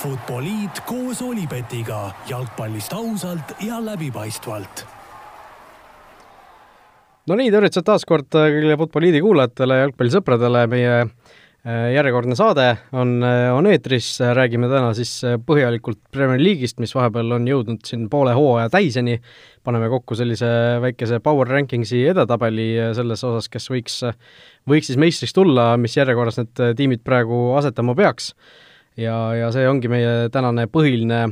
Futboliit koos Olipetiga jalgpallist ausalt ja läbipaistvalt. no nii, tervitused taas kord kõigile Futboliidi kuulajatele, jalgpallisõpradele, meie äh, järjekordne saade on, äh, on eetris, räägime täna siis äh, põhjalikult Premier League'ist, mis vahepeal on jõudnud siin poole hooaja täiseni, paneme kokku sellise väikese Power Rankingsi edetabeli selles osas, kes võiks, võiks siis meistriks tulla, mis järjekorras need tiimid praegu asetama peaks ja, ja see ongi meie tänane põhiline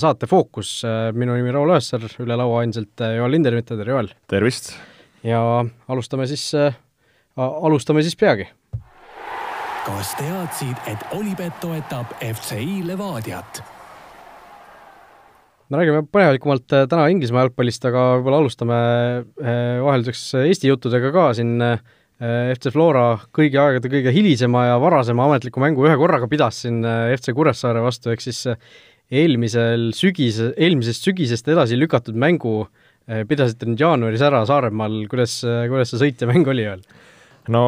saate fookus. minu nimi Raul Öösser, üle laua endiselt Joel Lindermitte, tere Joel! tervist! ja alustame siis äh,, alustame siis peagi. kas teadsid, et Olipet toetab FCI Levadiat? me räägime põhjalikumalt äh, täna Inglismaa jalgpallist, aga võib-olla alustame äh, vahelduseks Eesti juttudega ka siin äh, FC Flora kõigi aegade kõige hilisema ja varasema ametliku mängu ühe korraga pidas siin FC Kuressaare vastu, ehk siis eelmisel sügis, eelmisest sügisest edasi lükatud mängu äh, Äh, pidasite nüüd jaanuaris ära Saaremaal, kuidas, kuidas see sõit ja mäng oli veel? no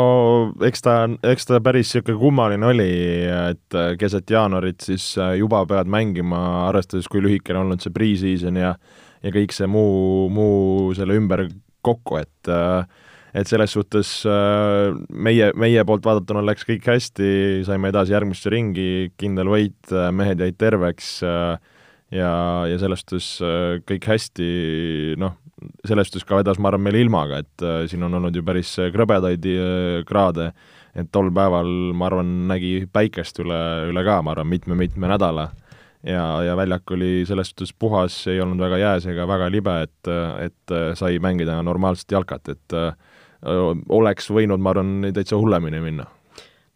eks ta, eks ta päris niisugune kummaline oli, et keset jaanuarit siis juba pead mängima, arvestades, kui lühikene olnud see pre-season ja ja kõik see muu, muu selle ümber kokku, et et selles suhtes meie, meie poolt vaadatuna läks kõik hästi, saime edasi järgmisse ringi, kindel võit, mehed jäid terveks äh, ja, ja selles suhtes äh, kõik hästi, noh, selles suhtes ka vedas, ma arvan, meil ilmaga, et äh, siin on olnud ju päris krõbedaid äh, kraade, et tol päeval, ma arvan, nägi päikest üle, üle ka, ma arvan, mitme-mitme nädala. ja, ja väljak oli selles suhtes puhas, ei olnud väga jääs ega väga libe, et, et sai mängida normaalset jalkat, et oleks võinud, ma arvan, täitsa hullemini minna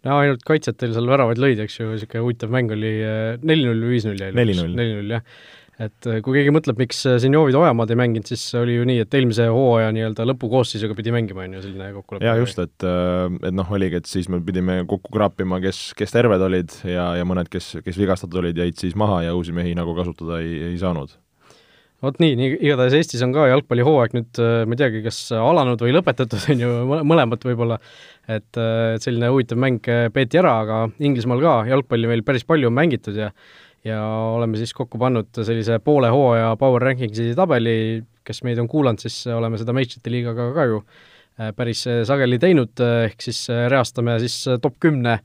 no ainult kaitsjad teil seal väravaid lõid, eks ju, niisugune huvitav mäng oli äh, neli-null või viis-null jäi neli-null. neli-null, jah. et äh, kui keegi mõtleb, miks äh, siin Joovid Ojamaad ei mänginud, siis oli ju nii, et eelmise hooaja nii-öelda lõpukoosseisuga pidi mängima, on ju, selline kokkulepe. jaa, just, et, et noh, oligi, et siis me pidime kokku kraapima, kes, kes terved olid ja, ja mõned, kes, kes vigastatud olid, jäid siis maha ja uusi mehi nagu kasutada ei, ei saanud vot nii, nii igatahes Eestis on ka jalgpallihooaeg nüüd, ma ei teagi, kas alanud või lõpetatud, on ju, mõlemat võib-olla, et, äh, et selline huvitav mäng äh, peeti ära, aga Inglismaal ka jalgpalli meil päris palju on mängitud ja ja oleme siis kokku pannud sellise poole hooaja Power Rankingsi tabeli, kes meid on kuulanud, siis oleme seda meistrite liigaga ka ju äh, päris sageli teinud, ehk siis reastame siis top kümne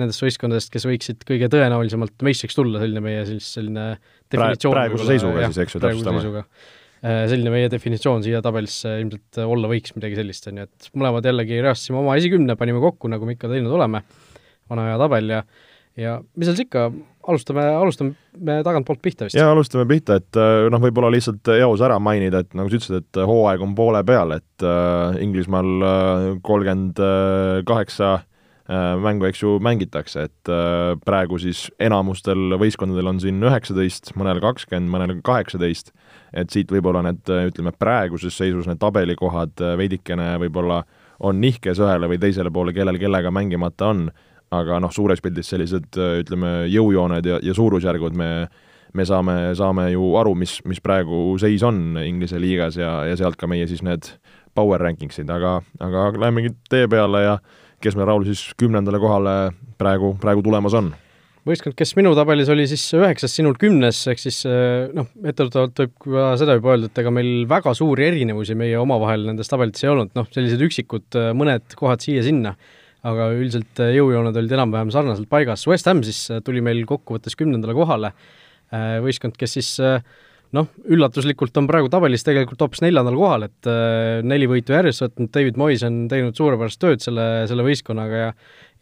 nendest võistkondadest, kes võiksid kõige tõenäolisemalt meistriks tulla, selline meie siis selline definitsioon praeguse seisuga siis, eks ju, täpsustame Äh, selline meie definitsioon siia tabelisse ilmselt olla võiks, midagi sellist, on ju, et mõlemad jällegi reastasime oma esikümne, panime kokku, nagu me ikka teinud oleme, vana hea tabel ja ja mis seal siis ikka, alustame, alustame tagantpoolt pihta vist? jaa, alustame pihta, et äh, noh, võib-olla lihtsalt eos ära mainida, et nagu sa ütlesid, et hooaeg on poole peal, et äh, Inglismaal kolmkümmend kaheksa mängu, eks ju, mängitakse, et praegu siis enamustel võistkondadel on siin üheksateist, mõnel kakskümmend, mõnel kaheksateist et siit võib-olla need, ütleme, praeguses seisus need tabelikohad äh, veidikene võib-olla on nihkes ühele või teisele poole, kellel kellega mängimata on, aga noh, suures pildis sellised äh, ütleme, jõujooned ja, ja suurusjärgud me me saame, saame ju aru, mis, mis praegu seis on Inglise liigas ja, ja sealt ka meie siis need power rankingsid, aga, aga lähemegi tee peale ja kes meil, Raul, siis kümnendale kohale praegu, praegu tulemas on. Võistkond, kes minu tabelis oli siis üheksas, sinul kümnes, ehk siis eh, noh, etteruttavalt võib ka seda juba öelda, et ega meil väga suuri erinevusi meie omavahel nendes tabelites ei olnud, noh, sellised üksikud eh, mõned kohad siia-sinna, aga üldiselt eh, jõujooned olid enam-vähem sarnaselt paigas, West Ham siis tuli meil kokkuvõttes kümnendale kohale, võistkond, kes siis noh, üllatuslikult on praegu tabelis tegelikult hoopis neljandal kohal, et neli võitu järjest võtnud, David Moyes on teinud suurepärast tööd selle, selle võistkonnaga ja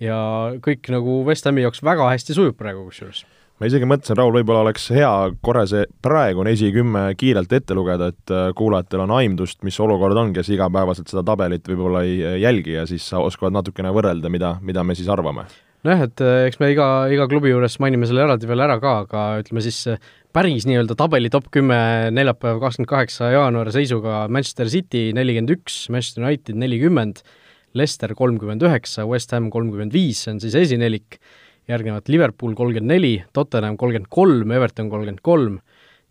ja kõik nagu West Hami jaoks väga hästi sujub praegu kusjuures. ma isegi mõtlesin, Raul, võib-olla oleks hea korra see praegune esikümme kiirelt ette lugeda, et äh, kuulajatel on aimdust, mis olukord on, kes igapäevaselt seda tabelit võib-olla ei jälgi ja siis oskavad natukene võrrelda, mida, mida me siis arvame nojah, et äh, eks me iga, iga klubi juures mainime selle eraldi veel ära ka, aga ütleme siis äh, päris nii-öelda tabeli top kümme neljapäev, kakskümmend kaheksa jaanuari seisuga Manchester City nelikümmend üks, Manchester United nelikümmend, Leicester kolmkümmend üheksa, West Ham kolmkümmend viis, see on siis esinelik, järgnevad Liverpool kolmkümmend neli, Tottenham kolmkümmend kolm, Everton kolmkümmend kolm,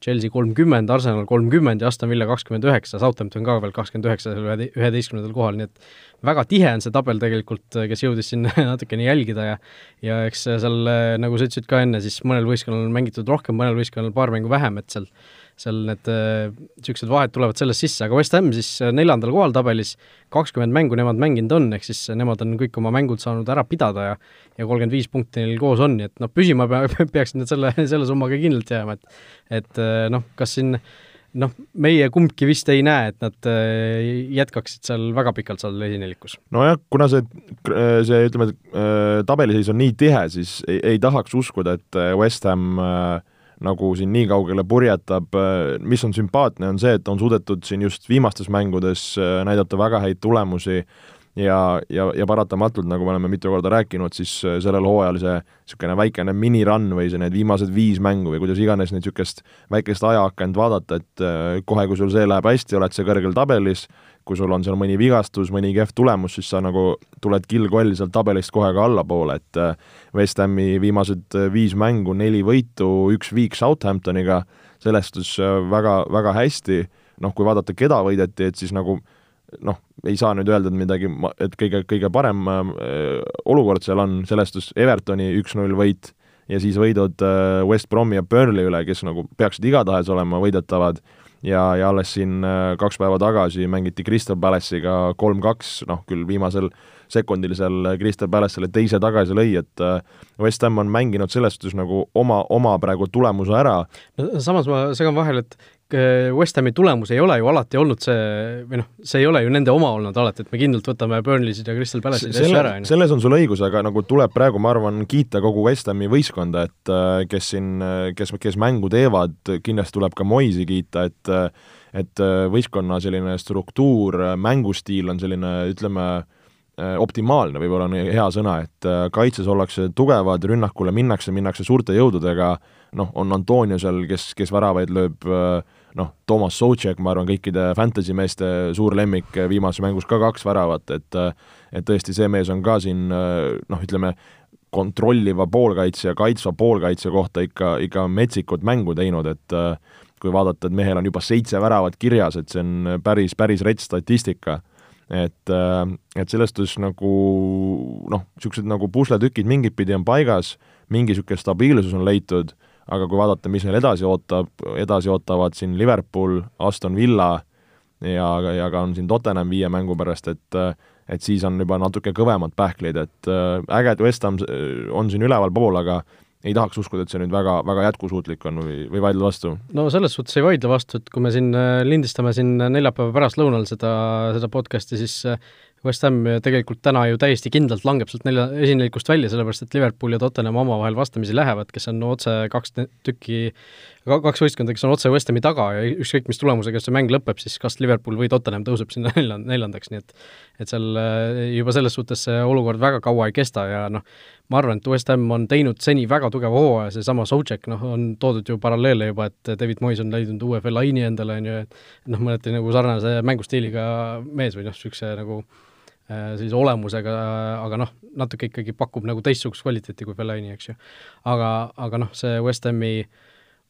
Chelsea kolmkümmend, Arsenal kolmkümmend ja Aston Villa kakskümmend üheksa, Southampton ka veel kakskümmend üheksa, seal ühe, üheteistkümnendal kohal, nii et väga tihe on see tabel tegelikult, kes jõudis siin natukene jälgida ja ja eks seal, nagu sa ütlesid ka enne, siis mõnel võistkonnal on mängitud rohkem, mõnel võistkonnal paar mängu vähem, et seal seal need niisugused vahed tulevad sellest sisse, aga West Ham siis neljandal kohal tabelis, kakskümmend mängu nemad mänginud on, ehk siis nemad on kõik oma mängud saanud ära pidada ja ja kolmkümmend viis punkti neil koos on, nii et noh, püsima pea, peaksid nad selle, selle summaga kindlalt jääma, et et noh, kas siin noh, meie kumbki vist ei näe, et nad jätkaksid seal väga pikalt seal esinelikus. nojah, kuna see, see ütleme, tabeliseis on nii tihe, siis ei, ei tahaks uskuda, et West Ham äh, nagu siin nii kaugele purjetab, mis on sümpaatne, on see, et on suudetud siin just viimastes mängudes äh, näidata väga häid tulemusi ja, ja, ja paratamatult, nagu me oleme mitu korda rääkinud, siis äh, sellel hooajal see niisugune väikene minirun või see need viimased viis mängu või kuidas iganes neid niisugust väikest ajaakent vaadata, et äh, kohe, kui sul see läheb hästi, oled sa kõrgel tabelis, kui sul on seal mõni vigastus, mõni kehv tulemus, siis sa nagu tuled kill-koll sealt tabelist kohe ka allapoole, et äh, West Hami viimased viis mängu, neli võitu, üks viik Southamptoniga, sellestus äh, väga, väga hästi, noh, kui vaadata, keda võideti, et siis nagu noh, ei saa nüüd öelda, et midagi, et kõige, kõige parem äh, olukord seal on, sellestus Evertoni üks-null võit ja siis võidud äh, West Bromi ja Burnley üle, kes nagu peaksid igatahes olema võidetavad ja, ja alles siin äh, kaks päeva tagasi mängiti Crystal Palace'iga kolm-kaks, noh küll viimasel sekundil seal Crystal Palace selle teise tagasi lõi, et äh, West Ham on mänginud selles suhtes nagu oma, oma praegu tulemuse ära. no samas ma segan vahele, et West Hami tulemus ei ole ju alati olnud see, või noh, see ei ole ju nende oma olnud alati, et me kindlalt võtame Burnley'sid ja Crystal Palace'id asju ära, on ju. selles on sul õigus, aga nagu tuleb praegu, ma arvan, kiita kogu West Hami võistkonda, et äh, kes siin, äh, kes, kes mängu teevad, kindlasti tuleb ka Moisi kiita, et et võistkonna selline struktuur, mängustiil on selline, ütleme, optimaalne võib-olla on hea sõna, et kaitses ollakse tugevad, rünnakule minnakse, minnakse suurte jõududega, noh, on Antonio seal, kes, kes väravaid lööb äh, noh, Toomas Sotšek, ma arvan, kõikide fantasy meeste suur lemmik, viimases mängus ka kaks väravat, et et tõesti, see mees on ka siin noh, ütleme, kontrolliva poolkaitse ja kaitsva poolkaitse kohta ikka, ikka metsikut mängu teinud, et kui vaadata, et mehel on juba seitse väravat kirjas, et see on päris, päris rets statistika. et, et selles suhtes nagu noh, niisugused nagu pusletükid mingit pidi on paigas, mingi niisugune stabiilsus on leitud aga kui vaadata, mis neil edasi ootab, edasi ootavad siin Liverpool, Aston Villa ja, ja ka on siin Tottenham viie mängu pärast, et et siis on juba natuke kõvemad pähklid, et äh, äge, et West Ham on siin ülevalpool, aga ei tahaks uskuda, et see nüüd väga, väga jätkusuutlik on või, või vaidle vastu? no selles suhtes ei vaidle vastu, et kui me siin äh, lindistame siin neljapäeva pärastlõunal seda, seda podcast'i, siis äh, West Ham tegelikult täna ju täiesti kindlalt langeb sealt nelja, esinelikust välja, sellepärast et Liverpool ja Tottenham omavahel vastamisi lähevad, kes on otse kaks tükki, kaks võistkonda, kes on otse West Hami taga ja ükskõik, mis tulemusega see mäng lõpeb, siis kas Liverpool või Tottenham tõuseb sinna neljand-, neljandaks, nii et et seal äh, juba selles suhtes see olukord väga kaua ei kesta ja noh, ma arvan, et West Ham on teinud seni väga tugeva hooaja, seesama Socek, noh, on toodud ju paralleele juba, et David Moyes on leidnud uue Fellaini endale, on ju, et noh, mõneti nagu sarnase mängustiiliga mees või noh, niisuguse nagu sellise olemusega, aga noh, natuke ikkagi pakub nagu teistsugust kvaliteeti kui Fellaini, eks ju. aga, aga noh, see West Hami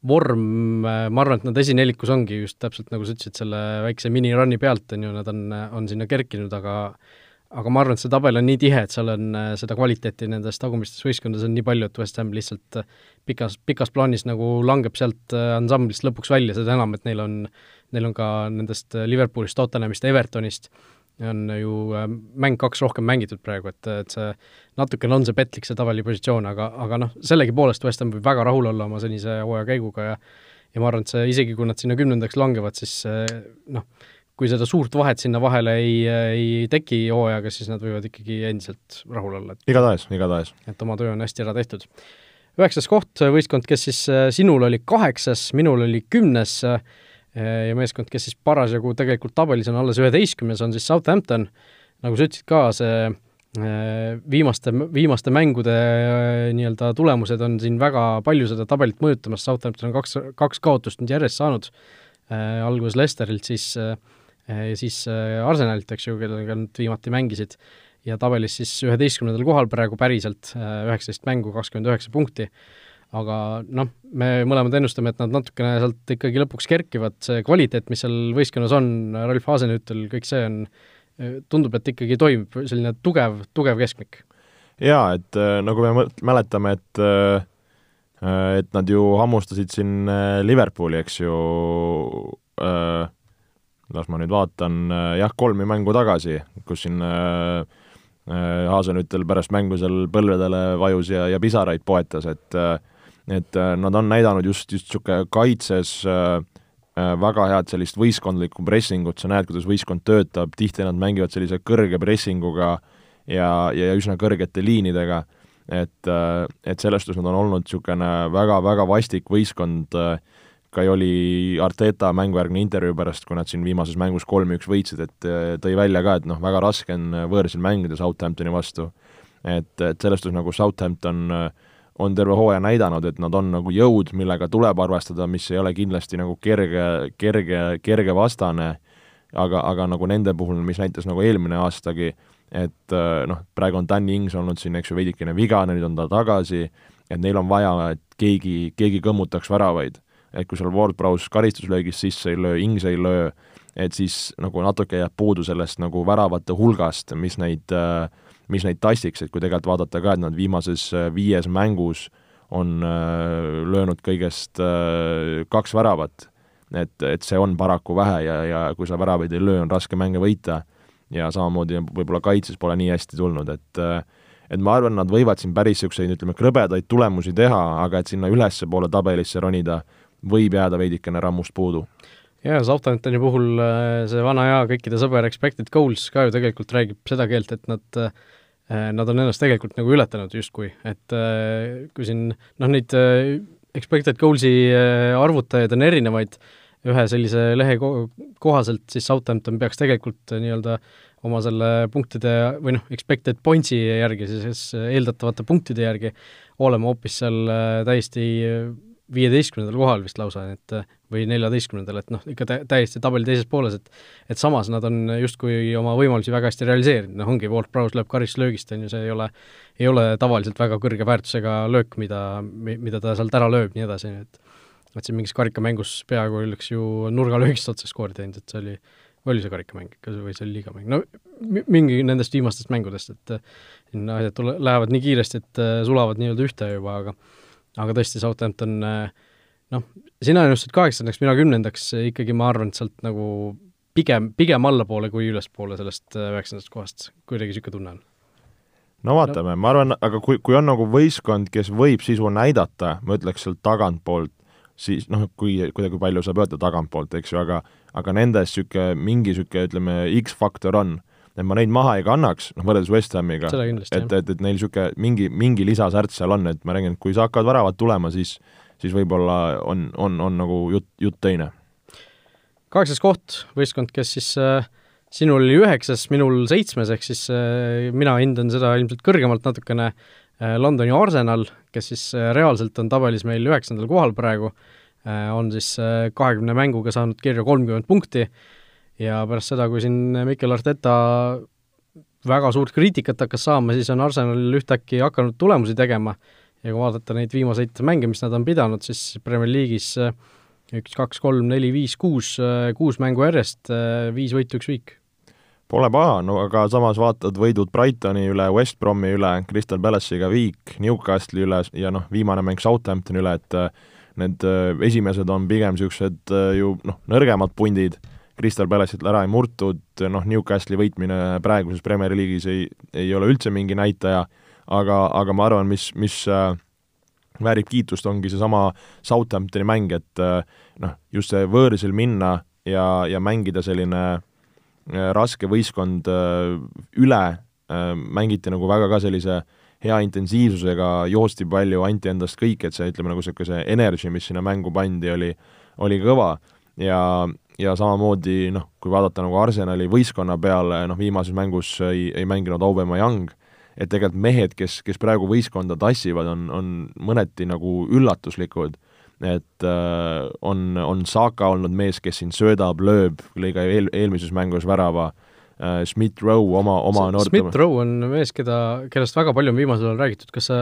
vorm, äh, ma arvan, et nad esinelikus ongi just täpselt nagu sa ütlesid, selle väikse minirun'i pealt, on ju, nad on, on sinna kerkinud, aga aga ma arvan, et see tabel on nii tihe, et seal on äh, seda kvaliteeti nendes tagumistes võistkondades on nii palju, et West Ham lihtsalt pikas, pikas plaanis nagu langeb sealt ansamblist lõpuks välja, seda enam, et neil on, neil on ka nendest Liverpoolist, Tottenhamist, Evertonist äh, on ju äh, mäng kaks rohkem mängitud praegu, et, et see natukene on see petlik, see tabelipositsioon, aga, aga noh, sellegipoolest West Ham võib väga rahul olla oma senise hooaja käiguga ja ja ma arvan, et see, isegi kui nad sinna kümnendaks langevad, siis noh, kui seda suurt vahet sinna vahele ei, ei teki hooajaga, siis nad võivad ikkagi endiselt rahul olla. igatahes, igatahes. et oma töö on hästi ära tehtud. üheksas koht, võistkond, kes siis sinul oli kaheksas, minul oli kümnes äh,, ja meeskond, kes siis parasjagu tegelikult tabelis on alles üheteistkümnes, on siis Southampton, nagu sa ütlesid ka, see äh, viimaste, viimaste mängude äh, nii-öelda tulemused on siin väga palju seda tabelit mõjutamas, Southampton on kaks, kaks kaotust nüüd järjest saanud äh,, alguses Leicesterilt, siis siis Arsenalilt, eks ju, kellega nad viimati mängisid, ja tabelis siis üheteistkümnendal kohal praegu päriselt, üheksateist mängu, kakskümmend üheksa punkti aga noh, me mõlemad ennustame, et nad natukene sealt ikkagi lõpuks kerkivad, see kvaliteet, mis seal võistkonnas on, Ralf Hasenhüttel, kõik see on, tundub, et ikkagi toimib selline tugev, tugev keskmik. jaa, et äh, nagu me mäletame, et äh, et nad ju hammustasid siin äh, Liverpooli, eks ju äh,, las ma nüüd vaatan, jah, kolmi mängu tagasi, kus siin äh, Haasenüttel pärast mängu seal põlvedele vajus ja, ja pisaraid poetas, et et nad on näidanud just, just niisugune kaitses äh, väga head sellist võistkondlikku pressingut, sa näed, kuidas võistkond töötab, tihti nad mängivad sellise kõrge pressinguga ja, ja üsna kõrgete liinidega, et, et selles suhtes nad on olnud niisugune väga-väga vastik võistkond äh, ka ju oli Arteta mängujärgne intervjuu pärast, kui nad siin viimases mängus kolm-üks võitsid, et tõi välja ka, et noh, väga raske on võõrsil mängida Southamptoni vastu. et, et selles suhtes nagu Southampton eh, on terve hooaja näidanud, et nad on nagu jõud, millega tuleb arvestada, mis ei ole kindlasti nagu kerge, kerge, kerge vastane, aga, aga nagu nende puhul, mis näitas nagu eelmine aastagi, et noh, praegu on Danny Ings olnud siin, eks ju, veidikene vigane, nüüd on ta tagasi, et neil on vaja, et keegi, keegi kõmmutaks väravaid. Et kui seal Ward-Prowse karistuslöögist sisse ei löö, Ings ei löö, et siis nagu natuke jääb puudu sellest nagu väravate hulgast, mis neid, mis neid tastiks, et kui tegelikult vaadata ka, et nad viimases viies mängus on löönud kõigest kaks väravat, et, et see on paraku vähe ja, ja kui sa väravaid ei löö, on raske mänge võita ja samamoodi võib-olla kaitses pole nii hästi tulnud, et et ma arvan, nad võivad siin päris niisuguseid, ütleme, krõbedaid tulemusi teha, aga et sinna ülespoole tabelisse ronida, võib jääda veidikene rammust puudu. Jaa, Southamptoni puhul äh, see vana hea kõikide sõber expected goals ka ju tegelikult räägib seda keelt, et nad äh, Nad on ennast tegelikult nagu ületanud justkui, et äh, kui siin noh, neid expected goals'i arvutajaid on erinevaid, ühe sellise lehe ko-, kohaselt siis Southampton peaks tegelikult nii-öelda oma selle punktide või noh, expected points'i järgi, siis eeldatavate punktide järgi olema hoopis seal täiesti viieteistkümnendal kohal vist lausa, et või neljateistkümnendal, et noh, ikka tä-, täiesti tabeli teises pooles, et et samas nad on justkui oma võimalusi väga hästi realiseerinud, noh ongi, Walt Prowse lööb karistlöögist, on ju, see ei ole, ei ole tavaliselt väga kõrge väärtusega löök, mida, mida ta sealt ära lööb, nii edasi, et et siin mingis karikamängus peaaegu oleks ju nurgalöögist otse skoori teinud, et see oli, oli see karikamäng ikka või see oli liigamäng, no mingi nendest viimastest mängudest, et siin asjad tule-, lähevad nii kiiresti, et sulavad nii-öelda ühte juba, aga aga tõesti, Southampton eh, noh, sina ennustasid kaheksandaks, mina kümnendaks, ikkagi ma arvan, et sealt nagu pigem, pigem allapoole kui ülespoole sellest eh, üheksandast kohast, kuidagi niisugune tunne on. no vaatame no., ma arvan, aga kui, kui on nagu võistkond, kes võib sisu näidata, ma ütleks sealt tagantpoolt, siis noh, kui, kuidagi palju saab öelda tagantpoolt, eks ju, aga aga nendes niisugune, mingi niisugune, ütleme, X-faktor on et ma neid maha ei kannaks, noh võrreldes West Hamiga, et, et, et neil niisugune mingi, mingi lisasärts seal on, et ma räägin, et kui sa hakkavad väravad tulema, siis siis võib-olla on, on, on nagu jutt, jutt teine. kaheksas koht, võistkond, kes siis äh, sinul oli üheksas, minul seitsmes, ehk siis äh, mina hindan seda ilmselt kõrgemalt natukene äh,, Londoni Arsenal, kes siis äh, reaalselt on tabelis meil üheksandal kohal praegu äh,, on siis äh, kahekümne mänguga saanud kirja kolmkümmend punkti äh,, ja pärast seda, kui siin Mikel Arteta väga suurt kriitikat hakkas saama, siis on Arsenal ühtäkki hakanud tulemusi tegema ja kui vaadata neid viimaseid mänge, mis nad on pidanud, siis Premier League'is äh, üks, kaks, kolm, neli, viis, kuus, äh, kuus mängu järjest, äh, viis võitu, üks viik. Pole paha, no aga samas vaatad võidud Brightoni üle, West Bromi üle, Crystal Palace'iga viik, Newcastle'i üle ja noh, viimane mäng Southamptoni üle, et need esimesed on pigem niisugused ju noh, nõrgemad pundid Crystal Palace'it ära ei murtud, noh, Newcastle'i võitmine praeguses Premier League'is ei, ei ole üldse mingi näitaja, aga, aga ma arvan, mis, mis äh, väärib kiitust, ongi seesama Southamptoni mäng, et äh, noh, just see võõrsil minna ja, ja mängida selline äh, raske võistkond üle mängiti nagu väga ka sellise hea intensiivsusega, joosti palju, anti endast kõik, et see, ütleme nagu niisugune see energy, mis sinna mängu pandi, oli, oli kõva. Ja, ja samamoodi noh, kui vaadata nagu Arsenali võistkonna peale, noh viimases mängus ei, ei mänginud Aubameyang, et tegelikult mehed, kes, kes praegu võistkonda tassivad, on, on mõneti nagu üllatuslikud. et äh, on, on Saka olnud mees, kes siin söödab, lööb, lõi ka eel, eelmises mängus värava äh,, Schmidt Rowe oma, oma noorte Schmidt Rowe on mees, keda, kellest väga palju on viimasel ajal räägitud, kas sa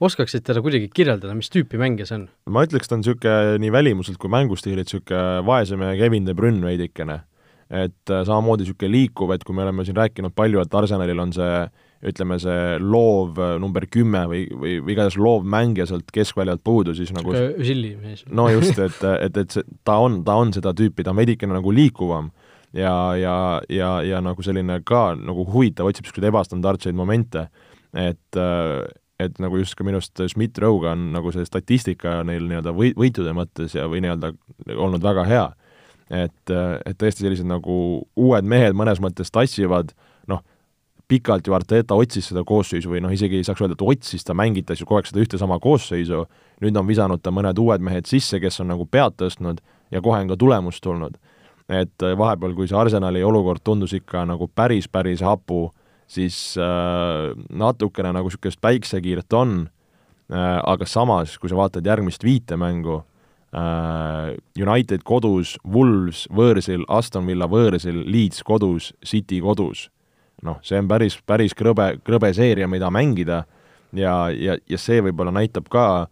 oskaksid teda kuidagi kirjeldada, mis tüüpi mängija see on? ma ütleks, ta on niisugune nii välimuselt kui mängustiililt niisugune vaesem Kevin De Bruyne veidikene. et äh, samamoodi niisugune liikuv, et kui me oleme siin rääkinud palju, et Arsenalil on see ütleme, see loov äh, number kümme või, või, või igatahes loov mängija sealt keskväljalt puudu, siis nagu Žilli mees. no just, et, et, et see, ta on, ta on seda tüüpi, ta on veidikene nagu liikuvam ja, ja, ja, ja nagu selline ka nagu huvitav, otsib niisuguseid ebastandardseid momente, et et nagu just ka minu arust Schmidt Rowe'ga on nagu see statistika neil nii-öelda või, võitude mõttes ja, või nii-öelda olnud väga hea. et, et tõesti sellised nagu uued mehed mõnes mõttes tassivad, noh, pikalt ju Arteta otsis seda koosseisu või noh, isegi ei saaks öelda, et otsis, ta mängitas ju kogu aeg seda ühte sama koosseisu, nüüd on visanud ta mõned uued mehed sisse, kes on nagu pead tõstnud ja kohe on ka tulemust tulnud. et vahepeal, kui see Arsenali olukord tundus ikka nagu päris, päris hapu, siis äh, natukene nagu niisugust päiksekiiret on äh,, aga samas, kui sa vaatad järgmist viite mängu äh,, United kodus, Wolves võõrsil, Aston Villa võõrsil, Leeds kodus, City kodus, noh, see on päris, päris krõbe, krõbe seeria, mida mängida ja, ja, ja see võib-olla näitab ka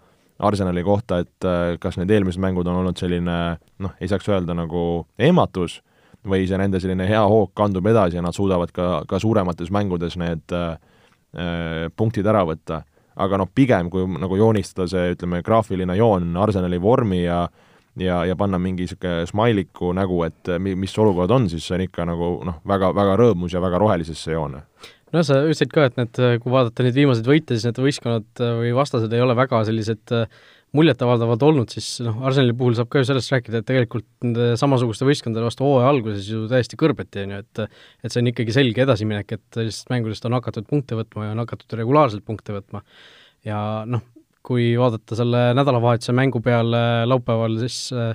Arsenali kohta, et äh, kas need eelmised mängud on olnud selline noh, ei saaks öelda nagu ehmatus, või see nende selline hea hoog kandub edasi ja nad suudavad ka, ka suuremates mängudes need äh, punktid ära võtta. aga noh, pigem kui nagu joonistada see, ütleme, graafiline joon Arsenali vormi ja ja, ja panna mingi niisugune smailiku nägu, et mis olukord on, siis see on ikka nagu noh, väga, väga rõõmus ja väga rohelisesse joone no sa ütlesid ka, et need, kui vaadata neid viimaseid võite, siis need võistkonnad või vastased ei ole väga sellised muljetavaldavad olnud, siis noh, Arsenali puhul saab ka ju sellest rääkida, et tegelikult nende samasuguste võistkondade vastu hooaja alguses ju täiesti kõrbeti, on ju, et et see on ikkagi selge edasiminek, et sellistest mängudest on hakatud punkte võtma ja on hakatud regulaarselt punkte võtma. ja noh, kui vaadata selle nädalavahetuse mängu peale laupäeval, siis äh,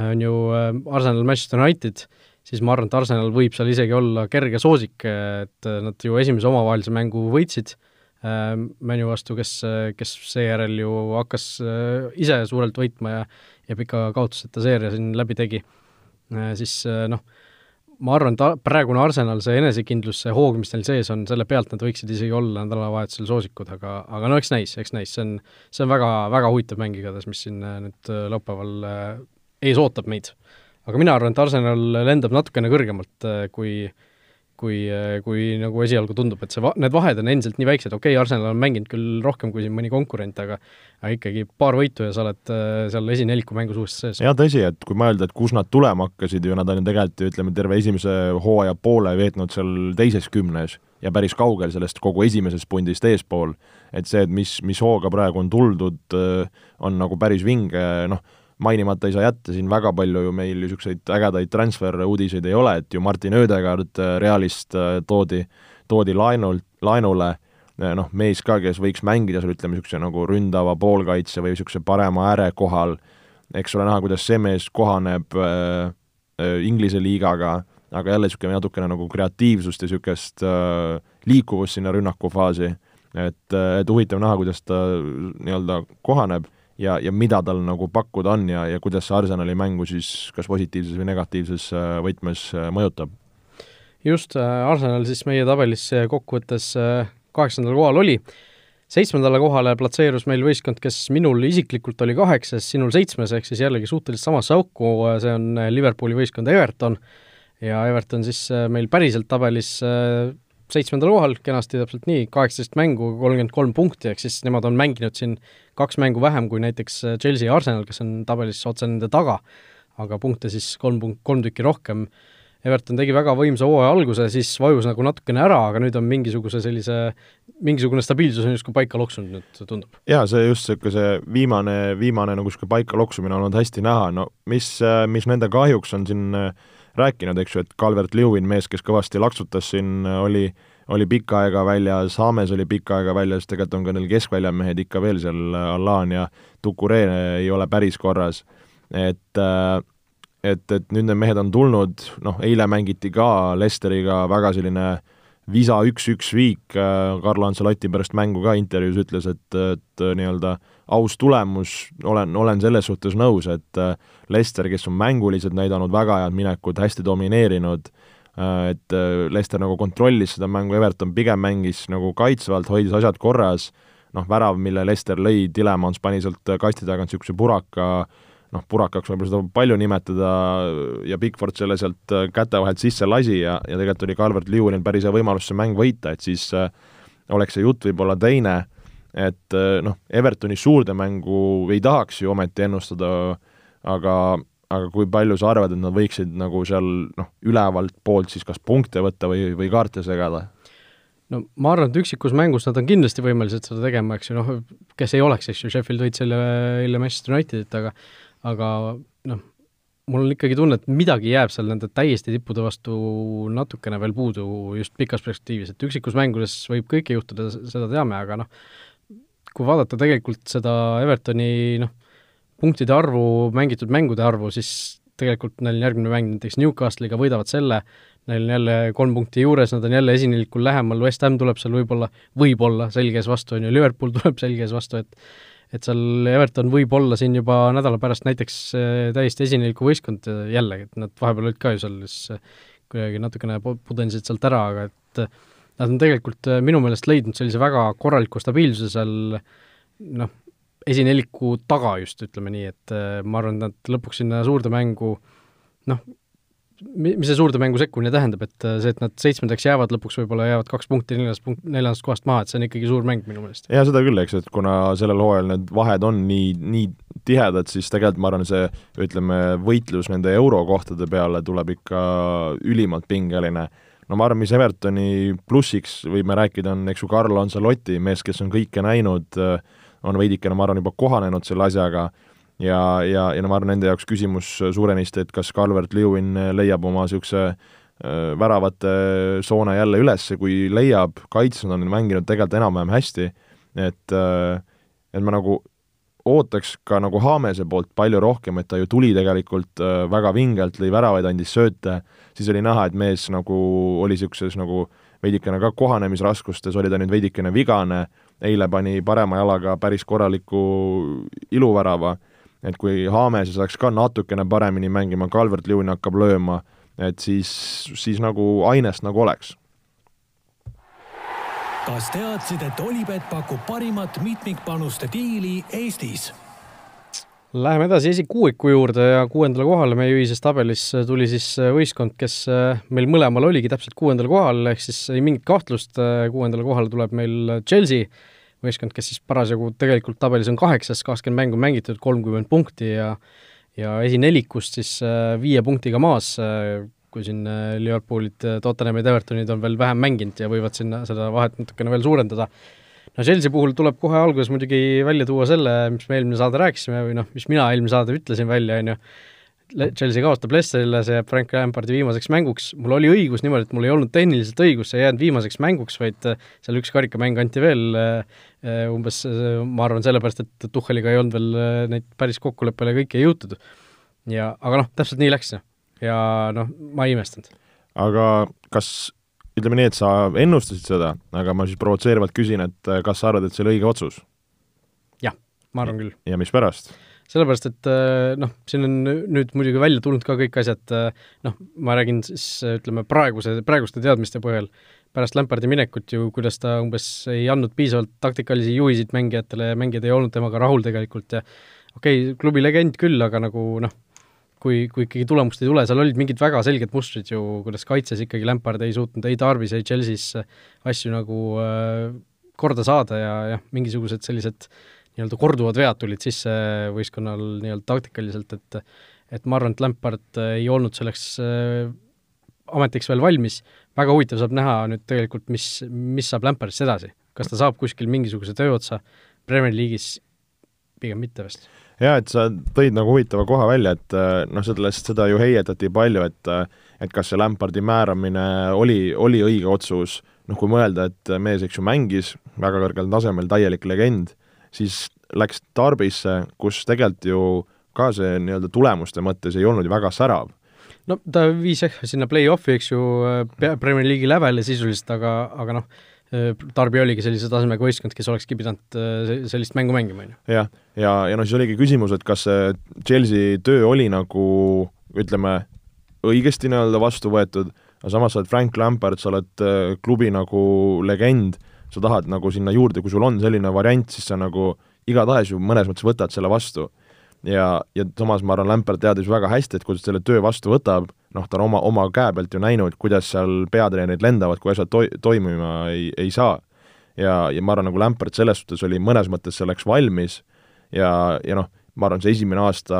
on ju äh, Arsenal Manchester United, siis ma arvan, et Arsenal võib seal isegi olla kerge soosik, et nad ju esimese omavahelise mängu võitsid Äh, Manu vastu, kes, kes seejärel ju hakkas äh, ise suurelt võitma ja ja pika kaotuseta seeria siin läbi tegi, äh, siis noh, ma arvan, et praegune Arsenal, see enesekindlus, see hoog, mis neil sees on, selle pealt nad võiksid isegi olla nädalavahetusel soosikud, aga, aga no eks näis, eks näis, see on, see on väga, väga huvitav mäng igatahes, mis siin nüüd laupäeval ees ootab meid. aga mina arvan, et Arsenal lendab natukene kõrgemalt, kui äh, kui, kui nagu esialgu tundub, et see va-, need vahed on endiselt nii väiksed, okei okay,, Arsenal on mänginud küll rohkem kui siin mõni konkurent, aga aga ikkagi paar võitu ja sa oled äh, seal esineliku mängus uuesti sees. jaa, tõsi, et kui mõelda, et kus nad tulema hakkasid ju, nad on ju tegelikult ju ütleme, terve esimese hooaja poole veetnud seal teises kümnes ja päris kaugel sellest kogu esimesest pundist eespool. et see, et mis, mis hooga praegu on tuldud, äh, on nagu päris vinge, noh, mainimata ei saa jätta, siin väga palju ju meil niisuguseid ägedaid transfer-uudiseid ei ole, et ju Martin Ödegaard äh, Realist äh, toodi, toodi laenult, laenule, äh, noh, mees ka, kes võiks mängida seal ütleme, niisuguse nagu ründava poolkaitse või niisuguse parema ääre kohal, eks ole näha, kuidas see mees kohaneb äh, äh, Inglise liigaga, aga jälle niisugune natukene nagu kreatiivsust ja niisugust äh, liikuvust sinna rünnakufaasi, et, et huvitav näha, kuidas ta nii-öelda kohaneb ja, ja mida tal nagu pakkuda on ja, ja kuidas see Arsenali mängu siis kas positiivses või negatiivses äh, võtmes äh, mõjutab? just, äh, Arsenal siis meie tabelis kokkuvõttes kaheksandal kohal oli, seitsmendale kohale platseerus meil võistkond, kes minul isiklikult oli kaheksas, sinul seitsmes, ehk siis jällegi suhteliselt samasse auku, see on Liverpooli võistkond Everton, ja Everton siis meil päriselt tabelis seitsmendal kohal, kenasti täpselt nii, kaheksateist mängu, kolmkümmend kolm punkti, ehk siis nemad on mänginud siin kaks mängu vähem kui näiteks äh, Chelsea ja Arsenal, kes on tabelis otse nende taga, aga punkte siis kolm punkt, kolm tükki rohkem. Everton tegi väga võimsa hooaja alguse, siis vajus nagu natukene ära, aga nüüd on mingisuguse sellise, mingisugune stabiilsus on justkui paika loksunud nüüd, tundub. jaa, see just niisugune see viimane, viimane nagu niisugune paika loksumine on olnud hästi näha, no mis, äh, mis nende kahjuks on siin äh, rääkinud, eks ju, et Calvert-Lewin, mees, kes kõvasti laksutas siin, oli oli pikka aega väljas, Haames oli pikka aega väljas, tegelikult on ka neil keskväljamehed ikka veel seal, Allan ja Tukuree ei ole päris korras. et, et, et nüüd need mehed on tulnud, noh, eile mängiti ka Lesteriga väga selline visa üks-üks viik, Carlo Ancelotti pärast mängu ka intervjuus ütles, et, et nii-öelda aus tulemus, olen, olen selles suhtes nõus, et Lester, kes on mänguliselt näidanud väga head minekut, hästi domineerinud, Äh, et äh, Leicester nagu kontrollis seda mängu, Everton pigem mängis nagu kaitsvalt, hoidis asjad korras, noh, värav, mille Lester lõi, Tilemans pani sealt kasti tagant niisuguse puraka, noh, purakaks võib-olla seda palju nimetada, ja Bigford selle sealt käte vahelt sisse lasi ja, ja tegelikult oli Calvert Lewinil päris hea võimalus see mäng võita, et siis äh, oleks see jutt võib-olla teine, et äh, noh, Evertoni suurde mängu ei tahaks ju ometi ennustada, aga aga kui palju sa arvad, et nad võiksid nagu seal noh, ülevalt poolt siis kas punkte võtta või, või kaarte segada? no ma arvan, et üksikus mängus nad on kindlasti võimelised seda tegema, eks ju, noh, kes ei oleks, eks ju, Sheffield võit selle eile Manchester Unitedit, aga aga noh, mul on ikkagi tunne, et midagi jääb seal nende täiesti tippude vastu natukene veel puudu just pikas perspektiivis, et üksikus mängudes võib kõike juhtuda, seda teame, aga noh, kui vaadata tegelikult seda Evertoni noh, punktide arvu, mängitud mängude arvu, siis tegelikult neil on järgmine mäng näiteks Newcastle'iga, võidavad selle, neil on jälle kolm punkti juures, nad on jälle esinelikul lähemal, West Ham tuleb seal võib-olla, võib-olla selge ees vastu, on ju, Liverpool tuleb selge ees vastu, et et seal Everton võib olla siin juba nädala pärast näiteks äh, täiesti esineliku võistkond äh, jällegi, et nad vahepeal olid ka ju seal siis äh, kuidagi natukene pudensid sealt ära, aga et nad on tegelikult minu meelest leidnud sellise väga korraliku stabiilsuse seal noh, esineliku taga just, ütleme nii, et ma arvan, et nad lõpuks sinna suurde mängu noh, mis see suurde mängu sekkumine tähendab, et äh, see, et nad seitsmendaks jäävad, lõpuks võib-olla jäävad kaks punkti neljandast punkt, neljandast kohast maha, et see on ikkagi suur mäng minu meelest. jaa, seda küll, eks, et kuna sellel hooajal need vahed on nii, nii tihedad, siis tegelikult ma arvan, see ütleme, võitlus nende eurokohtade peale tuleb ikka ülimalt pingeline. no ma arvan, mis Evertoni plussiks võime rääkida, on eks ju Carlo Ancelotti, mees, kes on kõike näinud, on veidikene, ma arvan, juba kohanenud selle asjaga ja, ja, ja no ma arvan, nende jaoks küsimus suurenisti, et kas Calvert-Lewin leiab oma niisuguse äh, väravate soone jälle üles, kui leiab, kaitsjad on mänginud tegelikult enam-vähem hästi, et äh, et ma nagu ootaks ka nagu Haamese poolt palju rohkem, et ta ju tuli tegelikult äh, väga vingelt, lõi väravaid, andis sööte, siis oli näha, et mees nagu oli niisuguses nagu veidikene ka kohanemisraskustes, oli ta nüüd veidikene vigane, eile pani parema jalaga päris korraliku iluvärava et kui Haamese saaks ka natukene paremini mängima, Calvert-Lewin hakkab lööma, et siis, siis nagu ainest nagu oleks. kas teadsid, et Olipet pakub parimat mitmikpanuste diili Eestis? Läheme edasi esikuuiku juurde ja kuuendale kohale meie ühises tabelis tuli siis võistkond, kes meil mõlemal oligi täpselt kuuendal kohal, ehk siis ei mingit kahtlust, kuuendale kohale tuleb meil Chelsea võistkond, kes siis parasjagu tegelikult tabelis on kaheksas, kakskümmend mängu mängitud, kolmkümmend punkti ja ja esinelikust siis äh, viie punktiga maas, äh, kui siin äh, Liverpoolid, Tottenhamid, Evertonid on veel vähem mänginud ja võivad sinna seda vahet natukene veel suurendada. no Chelsea puhul tuleb kohe alguses muidugi välja tuua selle, mis me eelmine saade rääkisime või noh, mis mina eelmine saade ütlesin välja, on ju, Chelsea kaotab Leicesterile, see jääb Frank Lampardi viimaseks mänguks, mul oli õigus niimoodi, et mul ei olnud tehniliselt õigus, see ei jäänud viimaseks mänguks, vaid äh, seal üks karikamäng anti veel äh, äh, umbes, ma arvan, sellepärast, et Tuhheliga ei olnud veel neid päris kokkuleppele kõike jõutud. ja aga noh, täpselt nii läks ja noh, ma ei imestanud. aga kas ütleme nii, et sa ennustasid seda, aga ma siis provotseerivalt küsin, et kas sa arvad, et see oli õige otsus? jah, ma arvan küll. ja mispärast? Sellepärast, et äh, noh, siin on nüüd muidugi välja tulnud ka kõik asjad, äh, noh, ma räägin siis ütleme praeguse, praeguste teadmiste põhjal, pärast Lampardi minekut ju, kuidas ta umbes ei andnud piisavalt taktikalisi juhiseid mängijatele ja mängijad ei olnud temaga rahul tegelikult ja okei okay,, klubi legend küll, aga nagu noh, kui, kui ikkagi tulemust ei tule, seal olid mingid väga selged mustrid ju, kuidas kaitses ikkagi Lampard ei suutnud ei Tarvis, ei Chelsea's asju nagu äh, korda saada ja jah, mingisugused sellised äh, nii-öelda korduvad vead tulid sisse võistkonnal nii-öelda taktikaliselt, et et ma arvan, et Lampard ei olnud selleks äh, ametiks veel valmis, väga huvitav saab näha nüüd tegelikult, mis, mis saab Lampardist edasi. kas ta saab kuskil mingisuguse tööotsa Premier League'is, pigem mitte vist. jaa, et sa tõid nagu huvitava koha välja, et äh, noh, sellest, seda ju heietati palju, et äh, et kas see Lampardi määramine oli, oli õige otsus, noh kui mõelda, et mees, eks ju, mängis väga kõrgel tasemel, täielik legend siis läks Tarbisse, kus tegelikult ju ka see nii-öelda tulemuste mõttes ei olnud ju väga särav. no ta viis jah, sinna play-off'i, eks ju, Premier League'i lävele sisuliselt, aga, aga noh, Tarbi oligi sellise tasemega võistkond, kes olekski pidanud äh, sellist mängu mängima, on ju. jah, ja, ja, ja no siis oligi küsimus, et kas see Chelsea töö oli nagu ütleme, õigesti nii-öelda vastu võetud, aga samas sa oled Frank Lampard, sa oled äh, klubi nagu legend sa tahad nagu sinna juurde, kui sul on selline variant, siis sa nagu igatahes ju mõnes mõttes võtad selle vastu. ja, ja samas ma arvan, Lampard teadis väga hästi, et kui ta selle töö vastu võtab, noh, ta on oma, oma käe pealt ju näinud, kuidas seal peatreenerid lendavad, kui asjad toi-, toimima ei, ei saa. ja, ja ma arvan, nagu Lampard selles suhtes oli mõnes mõttes selleks valmis ja, ja noh, ma arvan, see esimene aasta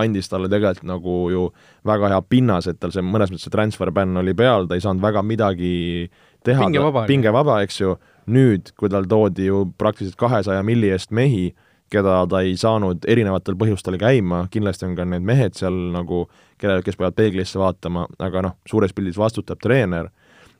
andis talle tegelikult nagu ju väga hea pinnas, et tal see mõnes mõttes see transfer ban oli peal, ta ei saanud väga midagi teha, Pingevaba pingevaba, eks ju, nüüd, kui tal toodi ju praktiliselt kahesaja milli eest mehi, keda ta ei saanud erinevatel põhjustel käima, kindlasti on ka need mehed seal nagu, kellel, kes peavad peeglisse vaatama, aga noh, suures pildis vastutab treener,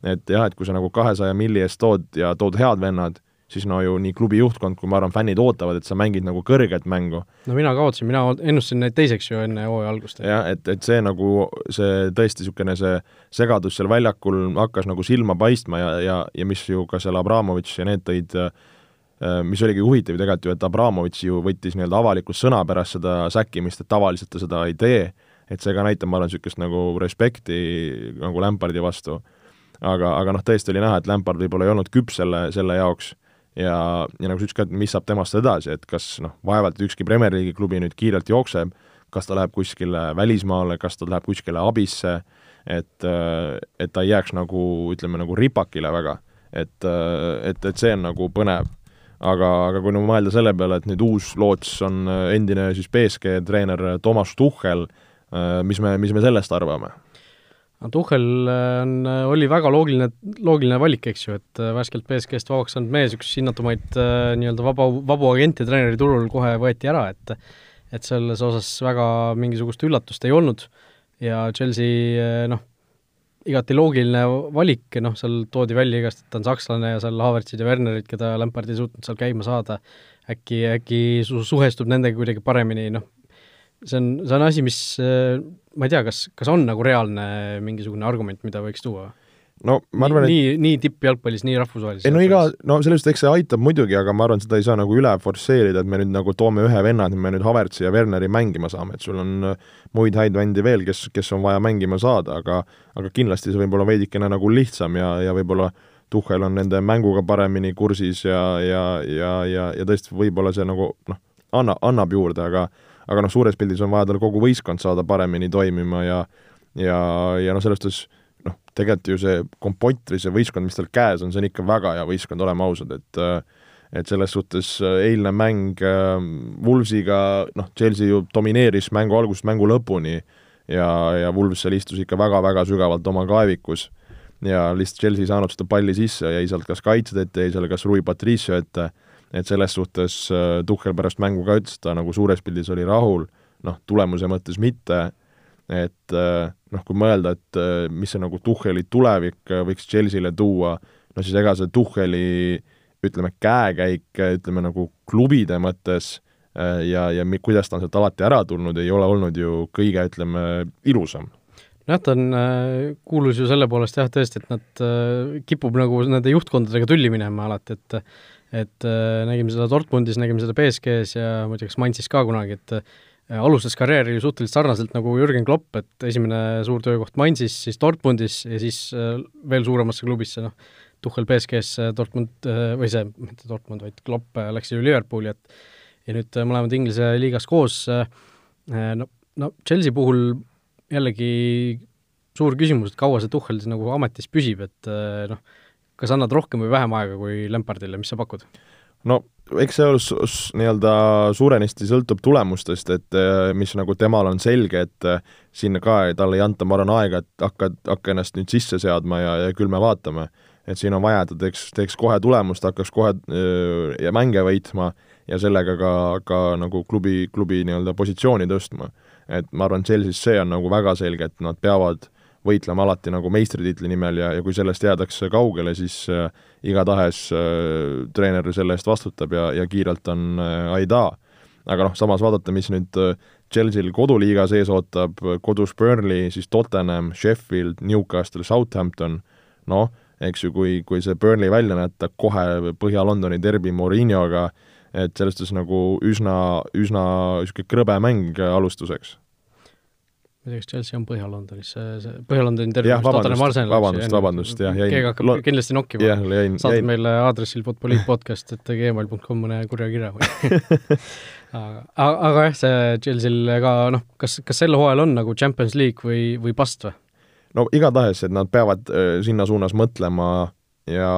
et jah, et kui sa nagu kahesaja milli eest tood ja tood head vennad, siis no ju nii klubi juhtkond kui ma arvan, fännid ootavad, et sa mängid nagu kõrget mängu. no mina ka ootasin, mina ennustasin neid teiseks ju enne hooaja algust. jah, et, et see nagu, see tõesti niisugune see segadus seal väljakul hakkas nagu silma paistma ja, ja, ja mis ju ka seal Abramovitš ja need tõid mis oligi huvitav tegelikult ju, et Abramovitš ju võttis nii-öelda avalikult sõna pärast seda säkkimist, et tavaliselt ta seda ei tee, et see ka näitab, ma arvan, niisugust nagu respekti nagu Lampardi vastu. aga, aga noh, tõesti oli näha, et Lampard võib-olla ei olnud küps selle, selle jaoks ja, ja nagu sa ütlesid ka, et mis saab temast edasi, et kas noh, vaevalt ükski Premier League'i klubi nüüd kiirelt jookseb, kas ta läheb kuskile välismaale, kas ta läheb kuskile abisse, et, et ta ei jääks nagu ütleme, nagu ripakile väga. et, et, et see on nagu põnev. aga, aga kui nagu mõelda selle peale, et nüüd uus loots on endine siis BSG treener Toomas Tuhhel, mis me, mis me sellest arvame? Tuhhel on, oli väga loogiline, loogiline valik, eks ju, et värskelt BSG-st vabaks saanud mees, üks hinnatumaid nii-öelda vaba, vabu agente treeneri turul kohe võeti ära, et et selles osas väga mingisugust üllatust ei olnud. Ja Chelsea noh, igati loogiline valik, noh, seal toodi välja igast, et ta on sakslane ja seal Havertzid ja Wernerid, keda Lampard ei suutnud seal käima saada, äkki, äkki su-, suhestub nendega kuidagi paremini, noh, see on, see on asi, mis ma ei tea, kas, kas on nagu reaalne mingisugune argument, mida võiks tuua? no ma arvan, et nii, nii tippjalgpallis, nii rahvusvahelises ei no iga, no sellest, eks see aitab muidugi, aga ma arvan, seda ei saa nagu üle forsseerida, et me nüüd nagu toome ühe venna, et me nüüd Havertzi ja Werneri mängima saame, et sul on muid häid vendi veel, kes, kes on vaja mängima saada, aga aga kindlasti see võib olla veidikene nagu lihtsam ja, ja võib-olla Tuhhel on nende mänguga paremini kursis ja, ja, ja, ja, ja tõesti, võib-olla see nagu noh, anna, annab juurde, aga aga noh, suures pildis on vaja tal kogu võistkond saada paremini toimima ja ja, ja noh, selles suhtes noh, tegelikult ju see kompott või see võistkond, mis tal käes on, see on ikka väga hea võistkond, oleme ausad, et et selles suhtes eilne mäng Wolvesiga, noh, Chelsea ju domineeris mängu algusest mängu lõpuni ja, ja Wolves seal istus ikka väga-väga sügavalt oma kaevikus ja lihtsalt Chelsea ei saanud seda palli sisse, jäi sealt kas kaitsjad ette, jäi seal kas Rui Patricio ette, et selles suhtes Tuhhel pärast mängu ka ütles, ta nagu suures pildis oli rahul, noh, tulemuse mõttes mitte, et noh, kui mõelda, et mis see nagu Tuhheli tulevik võiks Chelsea'le tuua, no siis ega see Tuhheli ütleme, käekäik, ütleme nagu klubide mõttes ja, ja mi-, kuidas ta on sealt alati ära tulnud, ei ole olnud ju kõige, ütleme, ilusam. Nojah, ta on kuulus ju selle poolest jah, tõesti, et nad kipub nagu nende juhtkondadega tülli minema alati, et et nägime seda Dortmundis, nägime seda BSG-s ja kas Mainzis ka kunagi, et alustas karjääri ju suhteliselt sarnaselt nagu Jürgen Klopp, et esimene suur töökoht Mainzis, siis Dortmundis ja siis veel suuremasse klubisse, noh, Tuhhel BSG-sse, Dortmund või see, mitte Dortmund, vaid Klopp läks ju Liverpooli, et ja nüüd mõlemad Inglise liigas koos, no, no Chelsea puhul jällegi suur küsimus, et kaua see Tuhhel siis nagu ametis püsib, et noh, kas annad rohkem või vähem aega kui Lampardile, mis sa pakud? no eks see nii-öelda suurenisti sõltub tulemustest, et mis nagu temal on selge, et sinna ka talle ei anta, ma arvan, aega, et hakka, hakka ennast nüüd sisse seadma ja, ja küll me vaatame. et siin on vaja, et ta teeks, teeks kohe tulemust, hakkaks kohe öö, ja mänge võitma ja sellega ka, ka nagu klubi, klubi nii-öelda positsiooni tõstma. et ma arvan, Chelsea's see on nagu väga selge, et nad peavad võitlema alati nagu meistritiitli nimel ja, ja kui sellest jäädakse kaugele, siis äh, igatahes äh, treener selle eest vastutab ja, ja kiirelt on äh, aida. aga noh, samas vaadata, mis nüüd äh, Chelsea'l koduliiga sees ootab, kodus Burnley, siis Tottenham, Sheffield, Newcastle, Southampton, noh, eks ju, kui, kui see Burnley välja näitab kohe Põhja-Londoni derbi Mourinhoga, et selles suhtes nagu üsna, üsna niisugune krõbe mäng alustuseks ma ei tea, kas Chelsea on Põhja-Londonis, see, see Põhja-Londoni terve jah, vabandust, vabandust, vabandust, jah, jäin keegi hakkab lo- kindlasti nokkima jäin, meile aadressil podpoliitpodcast, et gmail.com mõne kurja kirja või aga, aga jah, see Chelsea'l ka noh, kas, kas sel hooajal on nagu Champions League või, või bust või? no igatahes, et nad peavad äh, sinna suunas mõtlema ja,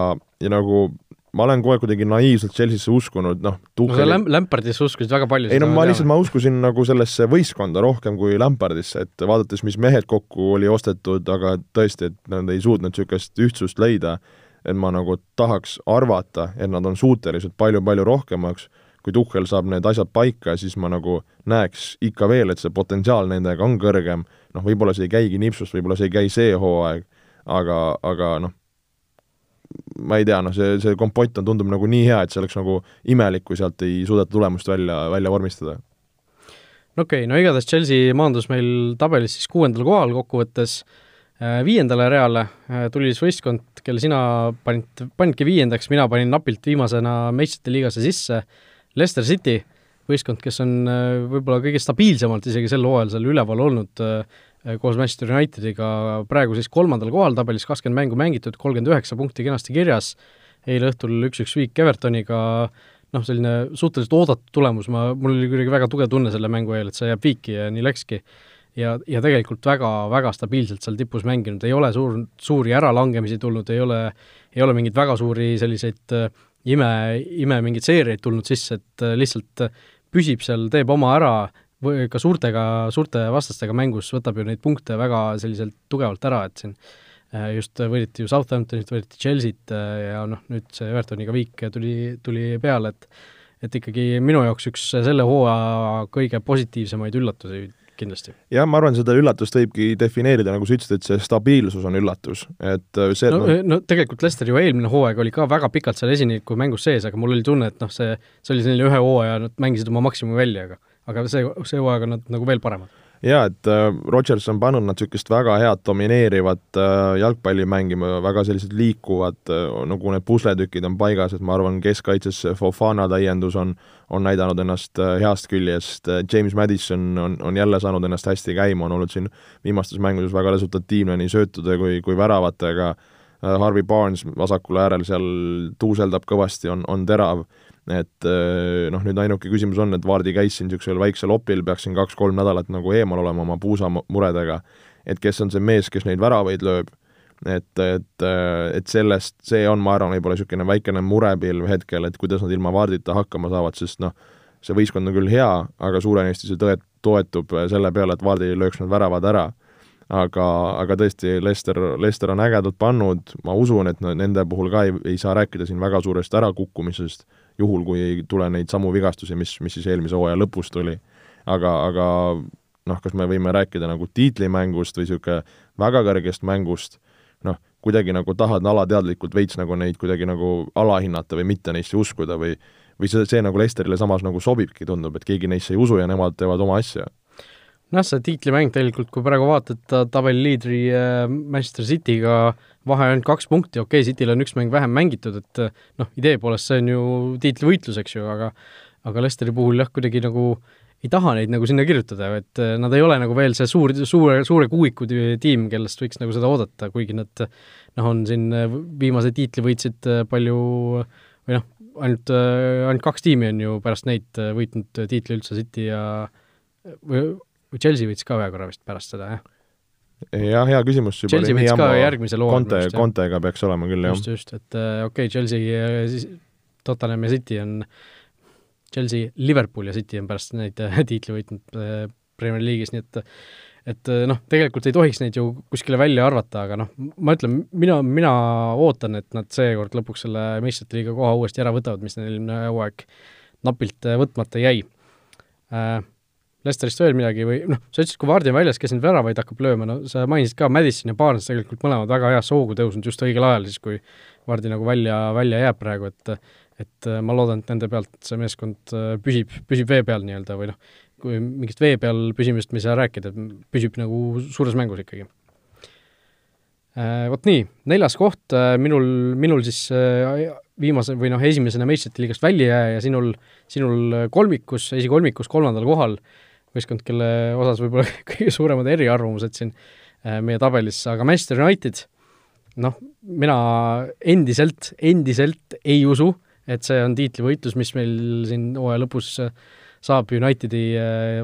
ja nagu ma olen kogu aeg kuidagi naiivselt Chelsea'sse uskunud, noh, no sa Tucheli Läm-, Lampardisse uskusid väga palju. ei no ma lihtsalt, ma uskusin nagu sellesse võistkonda rohkem kui Lampardisse, et vaadates, mis mehed kokku oli ostetud, aga tõesti, et nad ei suutnud niisugust ühtsust leida, et ma nagu tahaks arvata, et nad on suutelised palju-palju rohkemaks, kui Tuchel saab need asjad paika, siis ma nagu näeks ikka veel, et see potentsiaal nendega on kõrgem, noh, võib-olla see ei käigi nipsust, võib-olla see ei käi see hooaeg, aga, aga noh, ma ei tea, noh, see, see kompott on, tundub nagu nii hea, et see oleks nagu imelik, kui sealt ei suudeta tulemust välja, välja vormistada. No okei okay,, no igatahes Chelsea maandus meil tabelis siis kuuendal kohal kokkuvõttes äh, viiendale reale äh, tuli siis võistkond, kelle sina panid, panidki viiendaks, mina panin napilt viimasena meistrite liigasse sisse, Leicester City, võistkond, kes on äh, võib-olla kõige stabiilsemalt isegi sel hooajal seal üleval olnud koos Manchester Unitediga praegu siis kolmandal kohal tabelis, kakskümmend mängu mängitud, kolmkümmend üheksa punkti kenasti kirjas, eile õhtul üks-üks viik Evertoniga, noh, selline suhteliselt oodatud tulemus, ma, mul oli kuidagi väga tugev tunne selle mängu eel, et see jääb viiki ja nii läkski. ja, ja tegelikult väga, väga stabiilselt seal tipus mänginud, ei ole suur, suuri äralangemisi tulnud, ei ole, ei ole mingeid väga suuri selliseid äh, ime, ime mingeid seeriaid tulnud sisse, et äh, lihtsalt püsib seal, teeb oma ära, või ka suurtega, suurte vastastega mängus võtab ju neid punkte väga selliselt tugevalt ära, et siin äh, just võideti ju Southamptonit, võideti Chelsea't ja noh, nüüd see Evertoniga viik tuli, tuli peale, et et ikkagi minu jaoks üks selle hooaja kõige positiivsemaid üllatusi kindlasti. jah, ma arvan, seda üllatust võibki defineerida, nagu sa ütlesid, et see stabiilsus on üllatus, et see no, no, no tegelikult Lester ju eelmine hooaeg oli ka väga pikalt seal esiniku mängus sees, aga mul oli tunne, et noh, see, see oli selline ühe hooaja, nad mängisid oma maksimumi välja, aga aga see, see hooaeg on nad nagu veel paremad. jaa, et äh, Rodgers on pannud nad niisugust väga head domineerivat äh, jalgpalli mängima, väga sellised liikuvad äh,, nagu need pusletükid on paigas, et ma arvan, keskkaitses Fofana täiendus on, on näidanud ennast heast küljest, James Madison on, on jälle saanud ennast hästi käima, on olnud siin viimastes mängudes väga resultatiivne nii söötude kui, kui väravatega, Harvey Barnes vasakul äärel seal tuuseldab kõvasti, on, on terav et noh, nüüd ainuke küsimus on, et Vaardi käis siin niisugusel väiksel opil, peaks siin kaks-kolm nädalat nagu eemal olema oma puusamuredega, et kes on see mees, kes neid väravaid lööb, et, et, et sellest, see on, ma arvan, võib-olla niisugune väikene murepilv hetkel, et kuidas nad ilma Vaardita hakkama saavad, sest noh, see võistkond on küll hea, aga suuresti see tõe-, toetub selle peale, et Vaardi lööks need väravad ära. aga, aga tõesti, Lester, Lester on ägedalt pannud, ma usun, et nende puhul ka ei, ei saa rääkida siin väga suurest ärakukkumisest, juhul kui ei tule neid samu vigastusi, mis, mis siis eelmise hooaja lõpus tuli. aga, aga noh, kas me võime rääkida nagu tiitlimängust või niisugune väga kõrgest mängust, noh, kuidagi nagu tahad alateadlikult veits nagu neid kuidagi nagu alahinnata või mitte neisse uskuda või või see, see nagu Lesterile samas nagu sobibki, tundub, et keegi neisse ei usu ja nemad teevad oma asja noh, see tiitlimäng tegelikult, kui praegu vaatad tabeli liidri äh, Manchester Cityga vahe ainult kaks punkti, okei okay,, Cityl on üks mäng vähem mängitud, et noh, idee poolest see on ju tiitlivõitlus, eks ju, aga aga Lesteri puhul jah, kuidagi nagu ei taha neid nagu sinna kirjutada, et nad ei ole nagu veel see suur, suure, suure kuuiku tiim, kellest võiks nagu seda oodata, kuigi nad noh, on siin viimase tiitli võitsid palju või noh, ainult, ainult kaks tiimi on ju pärast neid võitnud tiitli üldse, City ja või või Chelsea võitis ka ühe korra vist pärast seda, jah? Jah, hea küsimus. Chelsea võitis ka järgmisel hooajal. Conte, Contega peaks olema küll, jah. just, just, et okei okay,, Chelsea, siis Tottenham ja City on, Chelsea, Liverpool ja City on pärast neid tiitli võitnud Premier League'is, nii et et noh, tegelikult ei tohiks neid ju kuskile välja arvata, aga noh, ma ütlen, mina, mina ootan, et nad seekord lõpuks selle meistrite liiga koha uuesti ära võtavad, mis neil eelmine hooaeg napilt võtmata jäi äh, Lesterist veel midagi või noh, sa ütlesid, kui Vardi on väljas, kes neid väravaid hakkab lööma, no sa mainisid ka Madison ja Barnes tegelikult mõlemad väga heasse hoogu tõusnud just õigel ajal, siis kui Vardi nagu välja, välja jääb praegu, et et ma loodan, et nende pealt see meeskond püsib, püsib vee peal nii-öelda või noh, kui mingist vee peal püsimist me ei saa rääkida, püsib nagu suures mängus ikkagi. Vot nii, neljas koht minul, minul siis viimase või noh, esimesena meistrite liigast välja jääja ja sinul, sinul kolmikus, esikolmikus kolmandal kohal võistkond, kelle osas võib-olla kõige suuremad eriarvamused siin äh, meie tabelis, aga Manchester United, noh, mina endiselt, endiselt ei usu, et see on tiitlivõitlus, mis meil siin hooaja lõpus saab Unitedi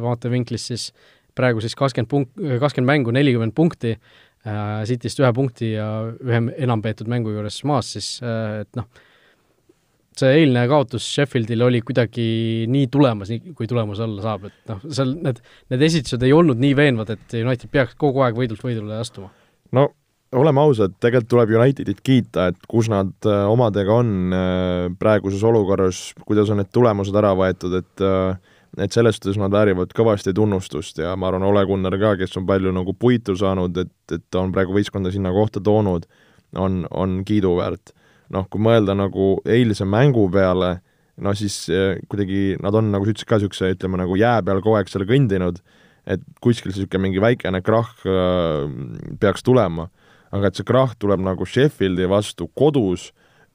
vaatevinklist siis praegu siis kakskümmend punkt, kakskümmend mängu, nelikümmend punkti, Cityst ühe punkti ja ühe enam peetud mängu juures maas, siis et noh, see eilne kaotus Sheffieldil oli kuidagi nii tulemas, kui tulemus olla saab, et noh, seal need, need esitused ei olnud nii veenvad, et United peaks kogu aeg võidult võidule astuma. no oleme ausad, tegelikult tuleb Unitedit kiita, et kus nad äh, omadega on äh, praeguses olukorras, kuidas on need tulemused ära võetud, et äh, et selles suhtes nad väärivad kõvasti tunnustust ja ma arvan, Ole Gunnar ka, kes on palju nagu puitu saanud, et, et ta on praegu võistkonda sinna kohta toonud, on, on kiiduväärt noh, kui mõelda nagu eilse mängu peale, no siis eh, kuidagi nad on, nagu sa ütlesid ka, niisuguse ütleme nagu jää peal kogu aeg seal kõndinud, et kuskil niisugune mingi väikene krahh äh, peaks tulema, aga et see krahh tuleb nagu Sheffieldi vastu kodus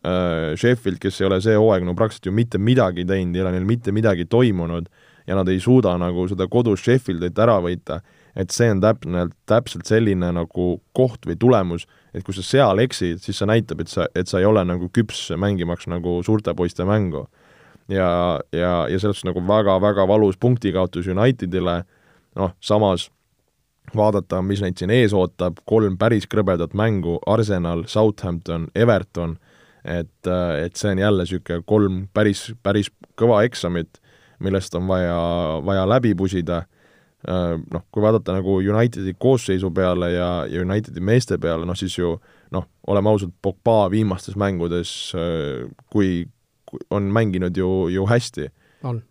äh,, Sheffield, kes ei ole see hooaeg no praktiliselt ju mitte midagi teinud, ei ole neil mitte midagi toimunud ja nad ei suuda nagu seda kodus Sheffieldit ära võita, et see on täpselt, täpselt selline nagu koht või tulemus, et kui sa seal eksid, siis see näitab, et sa, et sa ei ole nagu küps mängimaks nagu suurte poiste mängu. ja, ja, ja selles suhtes nagu väga-väga valus punktikaotus Unitedile, noh, samas vaadata, mis neid siin ees ootab, kolm päris krõbedat mängu, Arsenal, Southampton, Everton, et, et see on jälle niisugune kolm päris, päris kõva eksamit, millest on vaja, vaja läbi pusida noh, kui vaadata nagu Unitedi koosseisu peale ja, ja Unitedi meeste peale, noh siis ju noh, oleme ausad, Pogba viimastes mängudes äh, kui, kui on mänginud ju, ju hästi.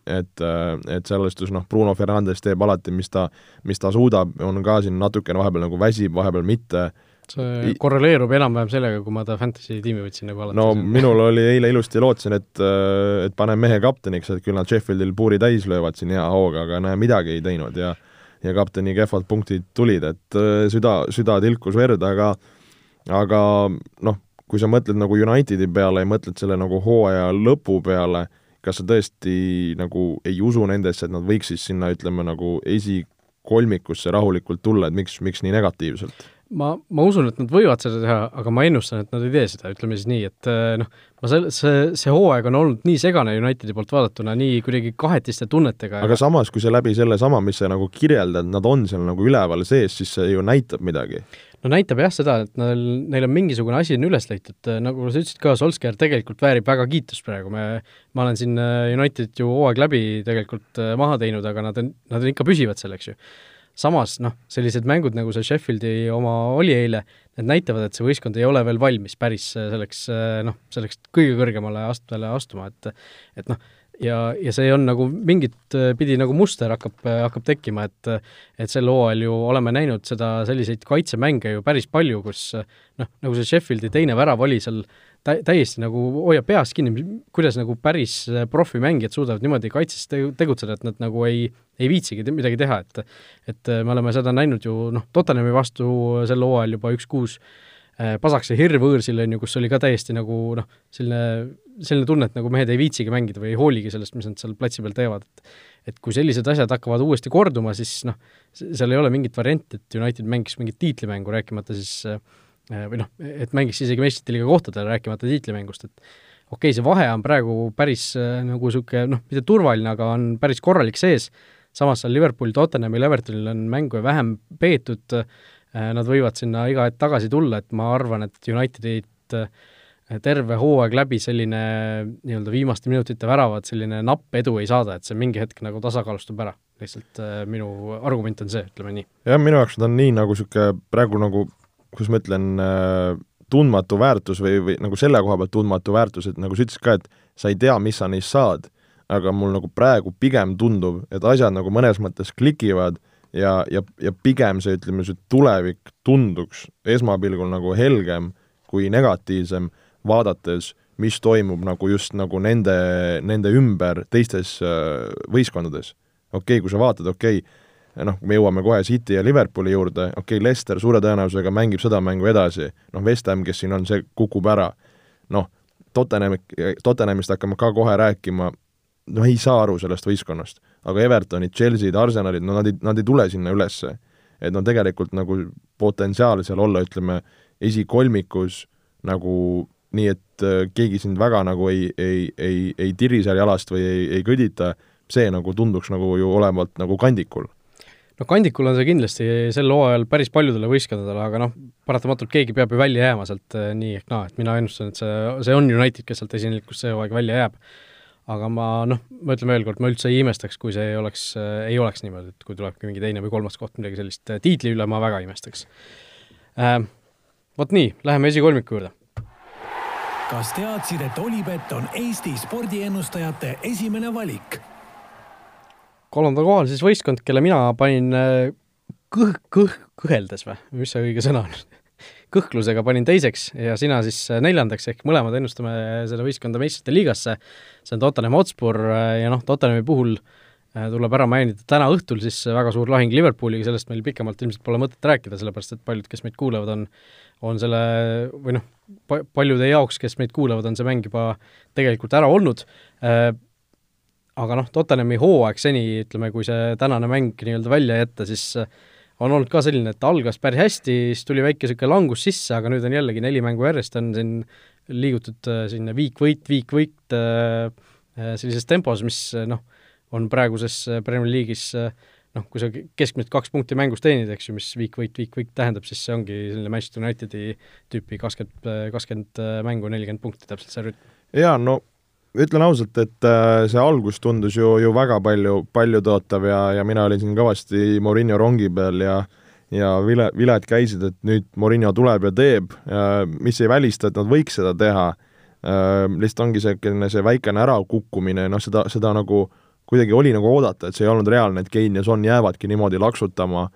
et, äh, et selles suhtes noh, Bruno Fernandes teeb alati, mis ta, mis ta suudab, on ka siin natukene vahepeal nagu väsib, vahepeal mitte see korreleerub enam-vähem sellega, kui ma ta fantasy tiimi võtsin nagu alati. no minul oli eile ilusti, lootsin, et, et panen mehe kapteniks, et küll nad Sheffieldil puuri täis löövad siin hea hooga, aga näe, midagi ei teinud ja ja kapteni kehvad punktid tulid, et äh, süda, süda tilkus verd, aga aga noh, kui sa mõtled nagu Unitedi peale ja mõtled selle nagu hooaja lõpu peale, kas sa tõesti nagu ei usu nendesse, et nad võiks siis sinna, ütleme nagu esikolmikusse rahulikult tulla, et miks, miks nii negatiivselt? Ma, ma usun, et nad võivad seda teha, aga ma ennustan, et nad ei tee seda, ütleme siis nii, et eh, noh, ma selle, see, see hooaeg on olnud nii segane Unitedi poolt vaadatuna, nii kuidagi kahetiste tunnetega. aga samas, kui sa läbi sellesama, mis sa nagu kirjeldad, nad on seal nagu üleval sees, siis see ju näitab midagi. no näitab jah seda, et neil, neil on mingisugune asi on üles leitud, nagu sa ütlesid ka, Solskjaer tegelikult väärib väga kiitust praegu, me, ma olen siin eh, Unitedit ju hooaeg läbi tegelikult maha teinud, aga nad on, nad on ikka püsivad seal, eks ju samas noh, sellised mängud, nagu see Sheffieldi oma oli eile, need näitavad, et see võistkond ei ole veel valmis päris äh, selleks äh, noh, selleks kõige kõrgemale astmele astuma, et et noh, ja, ja see on nagu mingit äh, pidi nagu muster hakkab, hakkab tekkima, et et sel hooajal ju oleme näinud seda, selliseid kaitsemänge ju päris palju, kus noh, nagu see Sheffieldi teine värav oli seal tä-, täiesti nagu hoiab peas kinni, kuidas nagu päris profimängijad suudavad niimoodi kaitses tegutseda, et nad nagu ei, ei viitsigi midagi teha, et et me oleme seda näinud ju noh, Tottenhami vastu sel hooajal juba üks-kuus äh, Pasakse hirv võõrsil, on ju, kus oli ka täiesti nagu noh, selline, selline tunne, et nagu mehed ei viitsigi mängida või ei hooligi sellest, mis nad seal platsi peal teevad, et et kui sellised asjad hakkavad uuesti korduma, siis noh, seal ei ole mingit varianti, et United mängiks mingit tiitlimängu, rääkimata siis äh, Äh, või noh, et mängiks isegi meistrite liiga kohtadel, rääkimata tiitlimängust, et okei okay,, see vahe on praegu päris äh, nagu niisugune noh, mitte turvaline, aga on päris korralik sees, samas seal Liverpool, Tottenhamil, Evertonil on mängu vähem peetud, äh, nad võivad sinna iga hetk tagasi tulla, et ma arvan, et Unitedit terve hooaeg läbi selline nii-öelda viimaste minutite väravad, selline napp edu ei saada, et see mingi hetk nagu tasakaalustub ära. lihtsalt minu argument on see, ütleme nii. jah, minu jaoks nad on nii nagu niisugune praegu nagu kuidas ma ütlen, äh, tundmatu väärtus või, või nagu selle koha pealt tundmatu väärtus, et nagu sa ütlesid ka, et sa ei tea, mis sa neist saad, aga mul nagu praegu pigem tundub, et asjad nagu mõnes mõttes klikivad ja, ja, ja pigem see, ütleme, see tulevik tunduks esmapilgul nagu helgem kui negatiivsem, vaadates, mis toimub nagu just nagu nende, nende ümber teistes äh, võistkondades. okei okay,, kui sa vaatad, okei okay,, noh, me jõuame kohe City ja Liverpooli juurde, okei okay,, Leicester suure tõenäosusega mängib seda mängu edasi, noh, West Ham, kes siin on, see kukub ära. noh, Tottenham, Tottenhamist hakkame ka kohe rääkima, no ei saa aru sellest võistkonnast. aga Evertonid, Chelsea'd, Arsenalid, no nad ei, nad ei tule sinna ülesse. et no tegelikult nagu potentsiaal seal olla, ütleme, esikolmikus nagu nii, et äh, keegi sind väga nagu ei, ei, ei, ei tiri seal jalast või ei, ei kõdita, see nagu tunduks nagu ju olevat nagu kandikul no kandikul on see kindlasti sel hooajal päris paljudele võistkondadele, aga noh, paratamatult keegi peab ju välja jääma sealt eh, nii ehk naa, et mina ennustan, et see, see on United, kes sealt esinelikust see hooaeg välja jääb. aga ma noh, ma ütlen veel kord, ma üldse ei imestaks, kui see ei oleks äh,, ei oleks niimoodi, et kui tulebki mingi teine või kolmas koht, midagi sellist, tiitli üle ma väga imestaks äh,. Vot nii, läheme esikolmiku juurde kas teadsid, et Olipet on Eesti spordiennustajate esimene valik? Kolmandal kohal siis võistkond, kelle mina panin äh, kõh-, kõh-, kõheldes või, mis see õige sõna on? Kõhklusega panin teiseks ja sina siis äh, neljandaks, ehk mõlemad ennustame selle võistkonda meistrite liigasse. see on Tottenham Hotspur äh, ja noh, Tottenhami puhul tuleb ära mainida täna õhtul siis väga suur lahing Liverpooliga, sellest meil pikemalt ilmselt pole mõtet rääkida, sellepärast et paljud, kes meid kuulavad, on on selle või noh, paljude jaoks, kes meid kuulavad, on see mäng juba tegelikult ära olnud aga noh, Tottenhami hooaeg seni, ütleme, kui see tänane mäng nii-öelda välja jätta, siis äh, on olnud ka selline, et algas päris hästi, siis tuli väike niisugune langus sisse, aga nüüd on jällegi neli mängu järjest on siin liigutud äh, sinna viik-võit, viik-võit äh, sellises tempos, mis noh, on praeguses Premier League'is noh, kui sa keskmiselt kaks punkti mängus teenid, eks ju, mis viik-võit, viik-võit tähendab, siis see ongi selline Manchester Unitedi tüüpi kakskümmend, kakskümmend mängu, nelikümmend punkti, täpselt see rütm. jaa, no ütlen ausalt, et äh, see algus tundus ju, ju väga palju, paljutõotav ja, ja mina olin siin kõvasti Morinho rongi peal ja ja vile, viled käisid, et nüüd Morinho tuleb ja teeb, mis ei välista, et nad võiks seda teha, äh, lihtsalt ongi selline see väikene ärakukkumine, noh seda, seda nagu kuidagi oli nagu oodata, et see ei olnud reaalne, et Kein ja Son jäävadki niimoodi laksutama,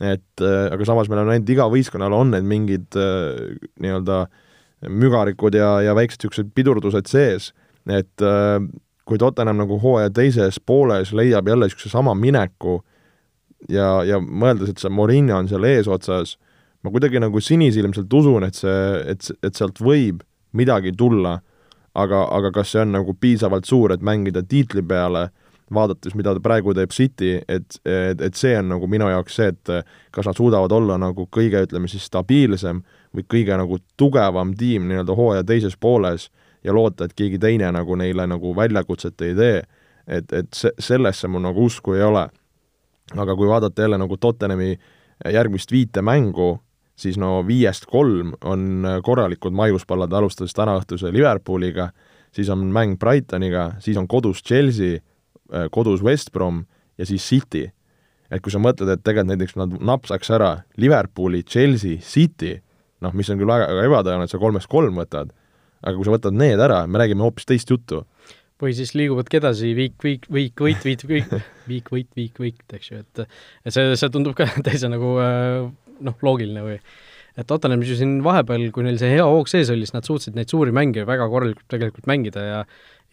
et äh, aga samas meil on ainult iga võistkonnal on need mingid nii-öelda mügarikud ja, ja väiksed niisugused pidurdused sees et äh, kui Tottenham nagu hooaja teises pooles leiab jälle niisuguse sama mineku ja, ja mõeldes, et see Morinho on seal eesotsas, ma kuidagi nagu sinisilmselt usun, et see, et, et sealt võib midagi tulla, aga, aga kas see on nagu piisavalt suur, et mängida tiitli peale, vaadates, mida ta praegu teeb City, et, et, et see on nagu minu jaoks see, et kas nad suudavad olla nagu kõige, ütleme siis, stabiilsem või kõige nagu tugevam tiim nii-öelda hooaja teises pooles ja loota, et keegi teine nagu neile nagu väljakutset ei tee, et, et se-, sellesse mul nagu usku ei ole. aga kui vaadata jälle nagu Tottenhami järgmist viite mängu, siis no viiest kolm on korralikud maiuspallad, alustades tänaõhtuse Liverpooliga, siis on mäng Brightoniga, siis on kodus Chelsea, kodus West Brom ja siis City. et kui sa mõtled, et tegelikult näiteks nad napsaks ära Liverpooli, Chelsea, City, noh, mis on küll väga, väga ebatõenäoline, et sa kolmest kolm võtad aga kui sa võtad need ära, me räägime hoopis teist juttu. või siis liiguvadki edasi viik, viik, viik, võit, viit, viik, viik, võit, viik, võit, eks ju, et et see, see tundub ka täitsa nagu äh, noh, loogiline või et Tottenhamis ju siin vahepeal, kui neil see hea hoog sees oli, siis nad suutsid neid suuri mänge väga korralikult tegelikult mängida ja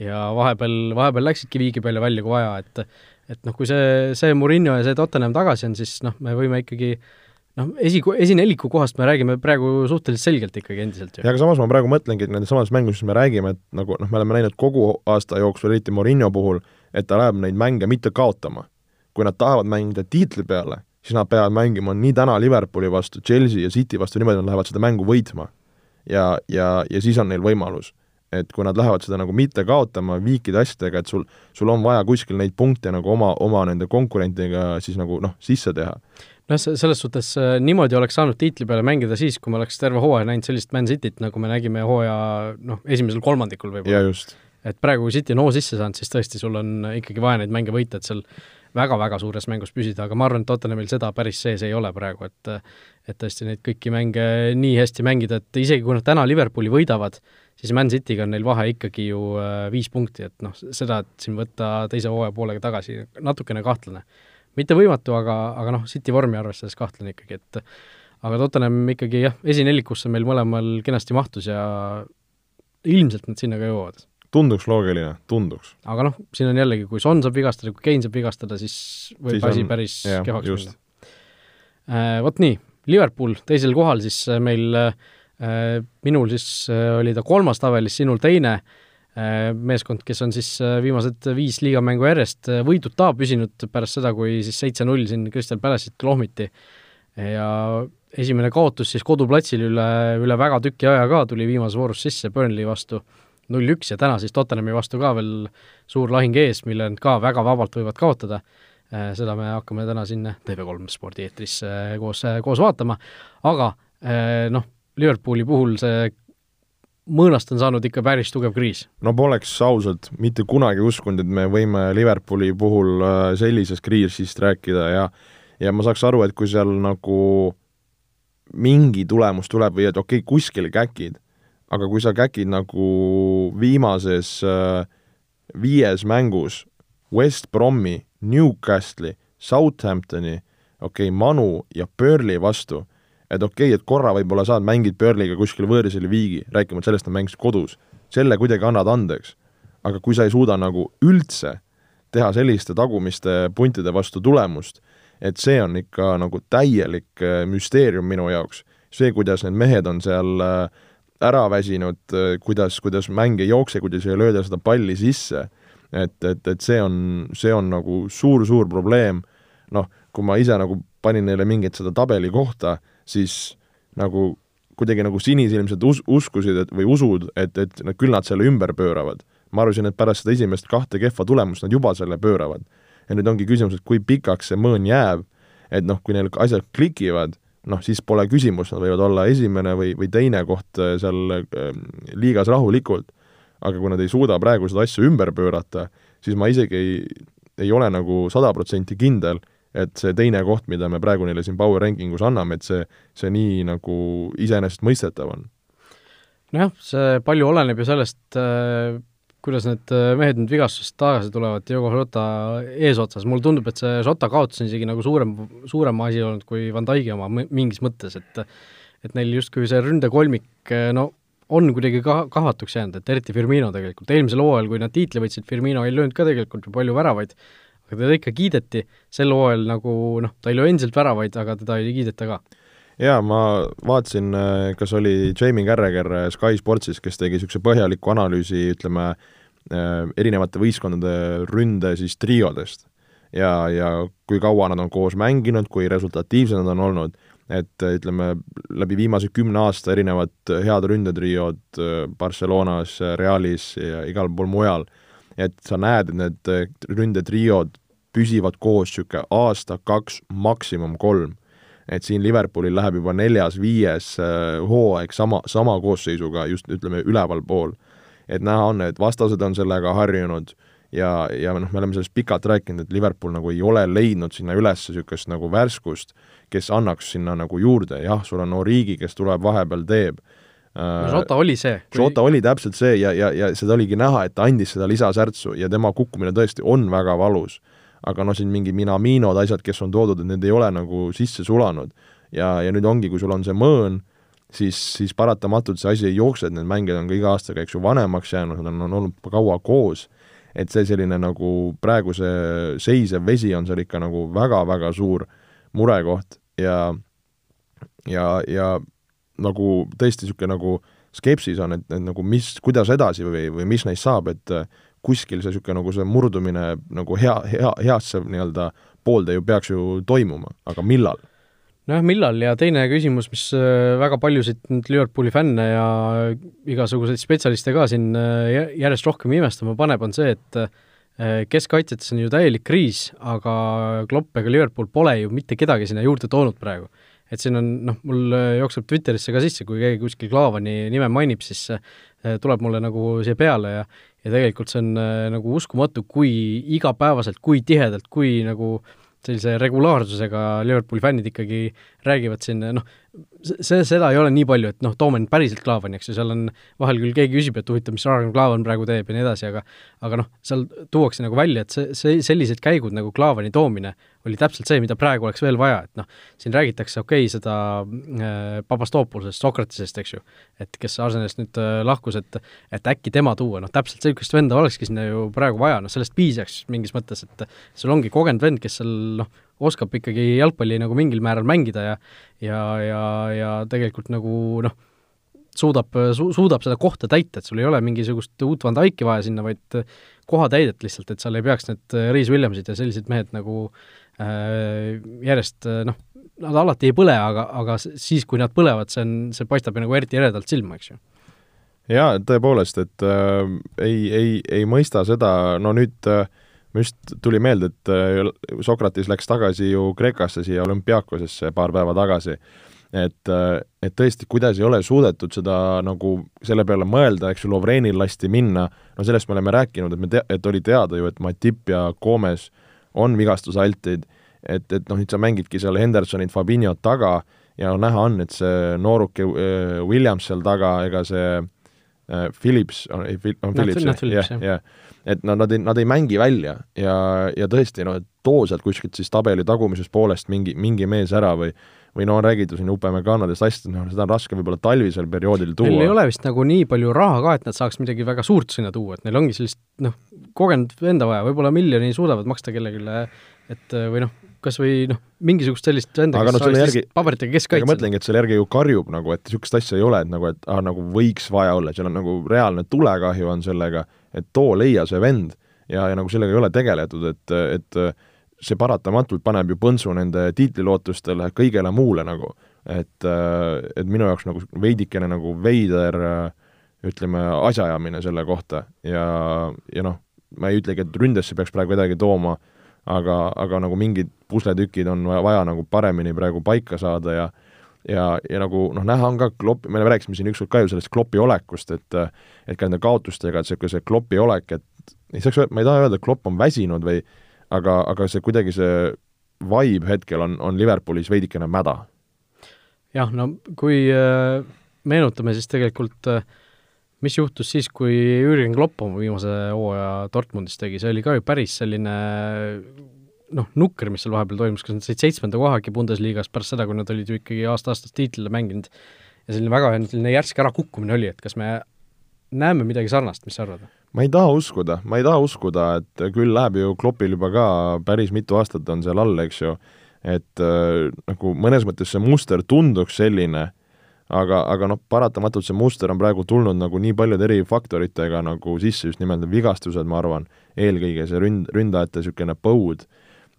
ja vahepeal, vahepeal läksidki viigi peale välja, kui vaja, et et noh, kui see, see Murillo ja see Tottenham tagasi on, siis noh, me võime ikkagi äh, noh, esi, esineliku kohast me räägime praegu suhteliselt selgelt ikkagi endiselt ju. ja aga samas ma praegu mõtlengi, et nendes samades mängudes, me räägime, et nagu noh, me oleme näinud kogu aasta jooksul, eriti Morinho puhul, et ta läheb neid mänge mitte kaotama. kui nad tahavad mängida tiitli peale, siis nad peavad mängima nii täna Liverpooli vastu, Chelsea ja City vastu niimoodi, nad lähevad seda mängu võitma. ja, ja, ja siis on neil võimalus. et kui nad lähevad seda nagu mitte kaotama, viikide asjadega, et sul, sul on vaja kuskil neid punkte nagu oma, oma nende konkurentidega siis nagu noh, sisse teha noh, selles suhtes äh, niimoodi oleks saanud tiitli peale mängida siis, kui me oleks terve hooaja näinud sellist Man Cityt, nagu me nägime hooaja noh, esimesel kolmandikul võib-olla. et praegu, kui City on hoo sisse saanud, siis tõesti, sul on ikkagi vaja neid mänge võita, et seal väga-väga suures mängus püsida, aga ma arvan, et Tottenhamil seda päris sees ei ole praegu, et et tõesti neid kõiki mänge nii hästi mängida, et isegi kui nad täna Liverpooli võidavad, siis Man Cityga on neil vahe ikkagi ju äh, viis punkti, et noh, seda, et siin võtta teise hooaja poolega tagasi, natukene kahtlane mitte võimatu, aga, aga noh, City vormi arvestades kahtlane ikkagi, et aga Tottenham ikkagi jah, esinelikusse meil mõlemal kenasti mahtus ja ilmselt nad sinna ka jõuavad. tunduks loogiline, tunduks. aga noh, siin on jällegi, kui Son saab vigastada, kui Kein saab vigastada, siis võib siis asi on, päris jah, kehvaks minna äh,. Vot nii, Liverpool teisel kohal siis äh, meil äh, minul siis äh, oli ta kolmas tabelis, sinul teine meeskond, kes on siis viimased viis liigamängu järjest võiduta püsinud pärast seda, kui siis seitse-null siin Crystal Palace'it klohmiti. ja esimene kaotus siis koduplatsil üle, üle väga tüki aja ka tuli viimases voorus sisse Burnley vastu null-üks ja täna siis Tottenhami vastu ka veel suur lahing ees, mille nad ka väga vabalt võivad kaotada Äh, seda me hakkame täna siin TV3 spordieetris äh, koos, äh, koos vaatama, aga noh, Liverpooli puhul see mõõnast on saanud ikka päris tugev kriis. no poleks ausalt mitte kunagi uskunud, et me võime Liverpooli puhul sellisest kriisist rääkida ja ja ma saaks aru, et kui seal nagu mingi tulemus tuleb või et okei okay,, kuskil käkid, aga kui sa käkid nagu viimases viies mängus West Bromi Newcastle'i, Southamptoni, okei okay,, Manu ja Burnley vastu, et okei okay,, et korra võib-olla saad, mängid Burnley'ga kuskil võõris oli viigi, rääkimata sellest, et mängisid kodus, selle kuidagi annad andeks. aga kui sa ei suuda nagu üldse teha selliste tagumiste puntide vastu tulemust, et see on ikka nagu täielik äh, müsteerium minu jaoks. see, kuidas need mehed on seal äh, ära väsinud, äh, kuidas, kuidas mäng ei jookse, kuidas ei lööda seda palli sisse et, et, et see on, see on nagu suur-suur probleem, noh, kui ma ise nagu panin neile mingit seda tabeli kohta, siis nagu kuidagi nagu sinisilmsed us-, uskusid, et või usud, et, et nad, küll nad selle ümber pööravad. ma arvasin, et pärast seda esimest kahte kehva tulemust nad juba selle pööravad. ja nüüd ongi küsimus, et kui pikaks see mõõn jääb, et noh, kui neil asjad klikivad, noh, siis pole küsimust, nad võivad olla esimene või, või teine koht äh, seal äh, liigas rahulikult aga kui nad ei suuda praegu seda asja ümber pöörata, siis ma isegi ei, ei ole nagu sada protsenti kindel, et see teine koht, mida me praegu neile siin power ranking us anname, et see, see nii nagu iseenesestmõistetav on. nojah, see palju oleneb ju sellest äh,, kuidas need äh, mehed nüüd vigastusest tagasi tulevad, Diogo Jota eesotsas, mulle tundub, et see Jota kaotus on isegi nagu suurem, suurem asi olnud kui Van Dijk'i oma mingis mõttes, et et neil justkui see ründekolmik, no on kuidagi ka-, kahvatuks jäänud, et eriti Firmino tegelikult, eelmisel hooajal, kui nad tiitli võitsid, Firmino ei löönud ka tegelikult ju palju väravaid, aga teda ikka kiideti, sel hooajal nagu noh, ta ei löö endiselt väravaid, aga teda ei kiideta ka. jaa, ma vaatasin, äh, kas oli Jamie Carragher äh, Sky Sportsis, kes tegi niisuguse põhjaliku analüüsi, ütleme, äh, erinevate võistkondade ründe siis triodest. ja, ja kui kaua nad on koos mänginud, kui resultatiivsed nad on olnud et ütleme, läbi viimase kümne aasta erinevad head ründetriod Barcelonas, Realis ja igal pool mujal, et sa näed, et need ründetriod püsivad koos niisugune aasta, kaks, maksimum kolm. et siin Liverpoolil läheb juba neljas-viies äh, hooaeg sama, sama koosseisuga just ütleme, ülevalpool. et näha on, et vastased on sellega harjunud ja, ja noh, me oleme sellest pikalt rääkinud, et Liverpool nagu ei ole leidnud sinna üles niisugust nagu värskust kes annaks sinna nagu juurde, jah, sul on Origi, kes tuleb vahepeal, teeb no Jota oli see. Jota oli täpselt see ja, ja, ja seda oligi näha, et ta andis seda lisasärtsu ja tema kukkumine tõesti on väga valus. Aga noh, siin mingi Minaminod, asjad, kes on toodud, et need ei ole nagu sisse sulanud. ja, ja nüüd ongi, kui sul on see mõõn, siis, siis paratamatult see asi ei jookse, et need mängijad on ka iga aastaga, eks ju, vanemaks jäänud, nad on, on olnud kaua koos, et see selline nagu praegu see seisev vesi on seal ikka nagu väga-väga suur murekoht ja, ja, ja nagu tõesti niisugune nagu skepsis on, et, et nagu mis, kuidas edasi või, või mis neist saab, et kuskil see niisugune nagu see murdumine nagu hea, hea, heasse nii-öelda poolde ju peaks ju toimuma, aga millal? nojah, millal ja teine küsimus, mis äh, väga paljusid nüüd Liverpooli fänne ja igasuguseid spetsialiste ka siin äh, järjest rohkem imestama paneb, on see, et Äh, keskkaitsjates on ju täielik kriis, aga Klopp ega Liverpool pole ju mitte kedagi sinna juurde toonud praegu. Et siin on, noh, mul äh, jookseb Twitterisse ka sisse, kui keegi kuskil Klaavani nime mainib, siis äh, tuleb mulle nagu siia peale ja ja tegelikult see on nagu uskumatu, kui igapäevaselt, kui tihedalt, kui nagu sellise regulaarsusega Liverpooli fännid ikkagi räägivad siin, noh, see, seda ei ole nii palju, et noh, toome nüüd päriselt Klaavani, eks ju, seal on, vahel küll keegi küsib, et huvitav, mis Ragnar Klavan praegu teeb ja nii edasi, aga aga noh, seal tuuakse nagu välja, et see, see, sellised käigud nagu Klaavani toomine oli täpselt see, mida praegu oleks veel vaja, et noh, siin räägitakse, okei okay,, seda äh, Papastopoulsest, Sokratesest, eks ju, et kes Arsenalist nüüd äh, lahkus, et et äkki tema tuua, noh täpselt niisugust venda olekski sinna ju praegu vaja, noh sellest piisaks mingis mõttes, et sul ongi kogenud vend, kes seal noh, oskab ikkagi jalgpalli nagu mingil määral mängida ja ja, ja, ja tegelikult nagu noh, suudab su,, suudab seda kohta täita, et sul ei ole mingisugust uut Van Dyke'i vaja sinna, vaid kohatäidet lihtsalt, et seal ei peaks need Reis Williamsid ja sellised mehed nagu äh, järjest noh, nad alati ei põle, aga, aga siis, kui nad põlevad, see on, see paistab ju nagu eriti eredalt silma, eks ju. Jaa, tõepoolest, et äh, ei, ei, ei mõista seda, no nüüd äh, just tuli meelde, et äh, Sokrates läks tagasi ju Kreekasse siia olümpiaakosesse paar päeva tagasi, et, äh, et tõesti, kuidas ei ole suudetud seda nagu selle peale mõelda, eks ju, Lovrenil lasti minna, no sellest me oleme rääkinud, et me tea-, et oli teada ju, et Matip ja Gomes on vigastusaltid, et, et noh, nüüd sa mängidki seal Hendersonit, Fabinhot taga ja näha on, et see nooruke äh, Williams seal taga, ega see Philips, on, on Philips, jah, jah, et no nad ei, nad ei mängi välja ja, ja tõesti, noh, et too sealt kuskilt siis tabeli tagumisest poolest mingi, mingi mees ära või või no on räägitud siin Upemekanadest asjadest, noh, seda on raske võib-olla talvisel perioodil tuua. Neil ei ole vist nagu nii palju raha ka, et nad saaks midagi väga suurt sinna tuua, et neil ongi sellist noh, kogenud venda vaja, võib-olla miljoni suudavad maksta kellelegi, et või noh, kas või noh, mingisugust sellist venda, kes no, oleks järgi, paberitega keskkaitsel. ma mõtlengi, et selle järgi ju karjub nagu, et niisugust asja ei ole, et nagu, et ah, nagu võiks vaja olla, seal on nagu reaalne tulekahju on sellega, et too leia see vend ja, ja nagu sellega ei ole tegeletud, et, et see paratamatult paneb ju põntsu nende tiitlilootustele, kõigele muule nagu. et, et minu jaoks nagu veidikene nagu veider ütleme, asjaajamine selle kohta ja, ja noh, ma ei ütlegi, et ründesse peaks praegu kedagi tooma, aga, aga nagu mingid pusletükid on vaja, vaja nagu paremini praegu paika saada ja ja, ja nagu noh, näha on ka Klopp, me rääkisime siin ükskord ka ju sellest Kloppi olekust, et et ka nende kaotustega, et niisugune see Kloppi olek, et ei saaks, ma ei taha öelda, et Klopp on väsinud või aga, aga see kuidagi see vibe hetkel on, on Liverpoolis veidikene mäda. jah, no kui äh, meenutame, siis tegelikult äh, mis juhtus siis, kui Jürgen Klopp oma viimase hooaja Dortmundis tegi, see oli ka ju päris selline noh, nukker, mis seal vahepeal toimus, kas nad said seitsmenda kohagi Bundesliga-s pärast seda, kui nad olid ju ikkagi aasta-aastast tiitlile mänginud, ja selline väga selline järsk ärakukkumine oli, et kas me näeme midagi sarnast, mis sa arvad? ma ei taha uskuda, ma ei taha uskuda, et küll läheb ju Kloppil juba ka päris mitu aastat on seal all, eks ju, et äh, nagu mõnes mõttes see muster tunduks selline, aga, aga noh, paratamatult see muster on praegu tulnud nagu nii paljude eri faktoritega nagu sisse, just nimelt vigastused, ma arvan, eelkõige see ründ, ründajate niisugune põud,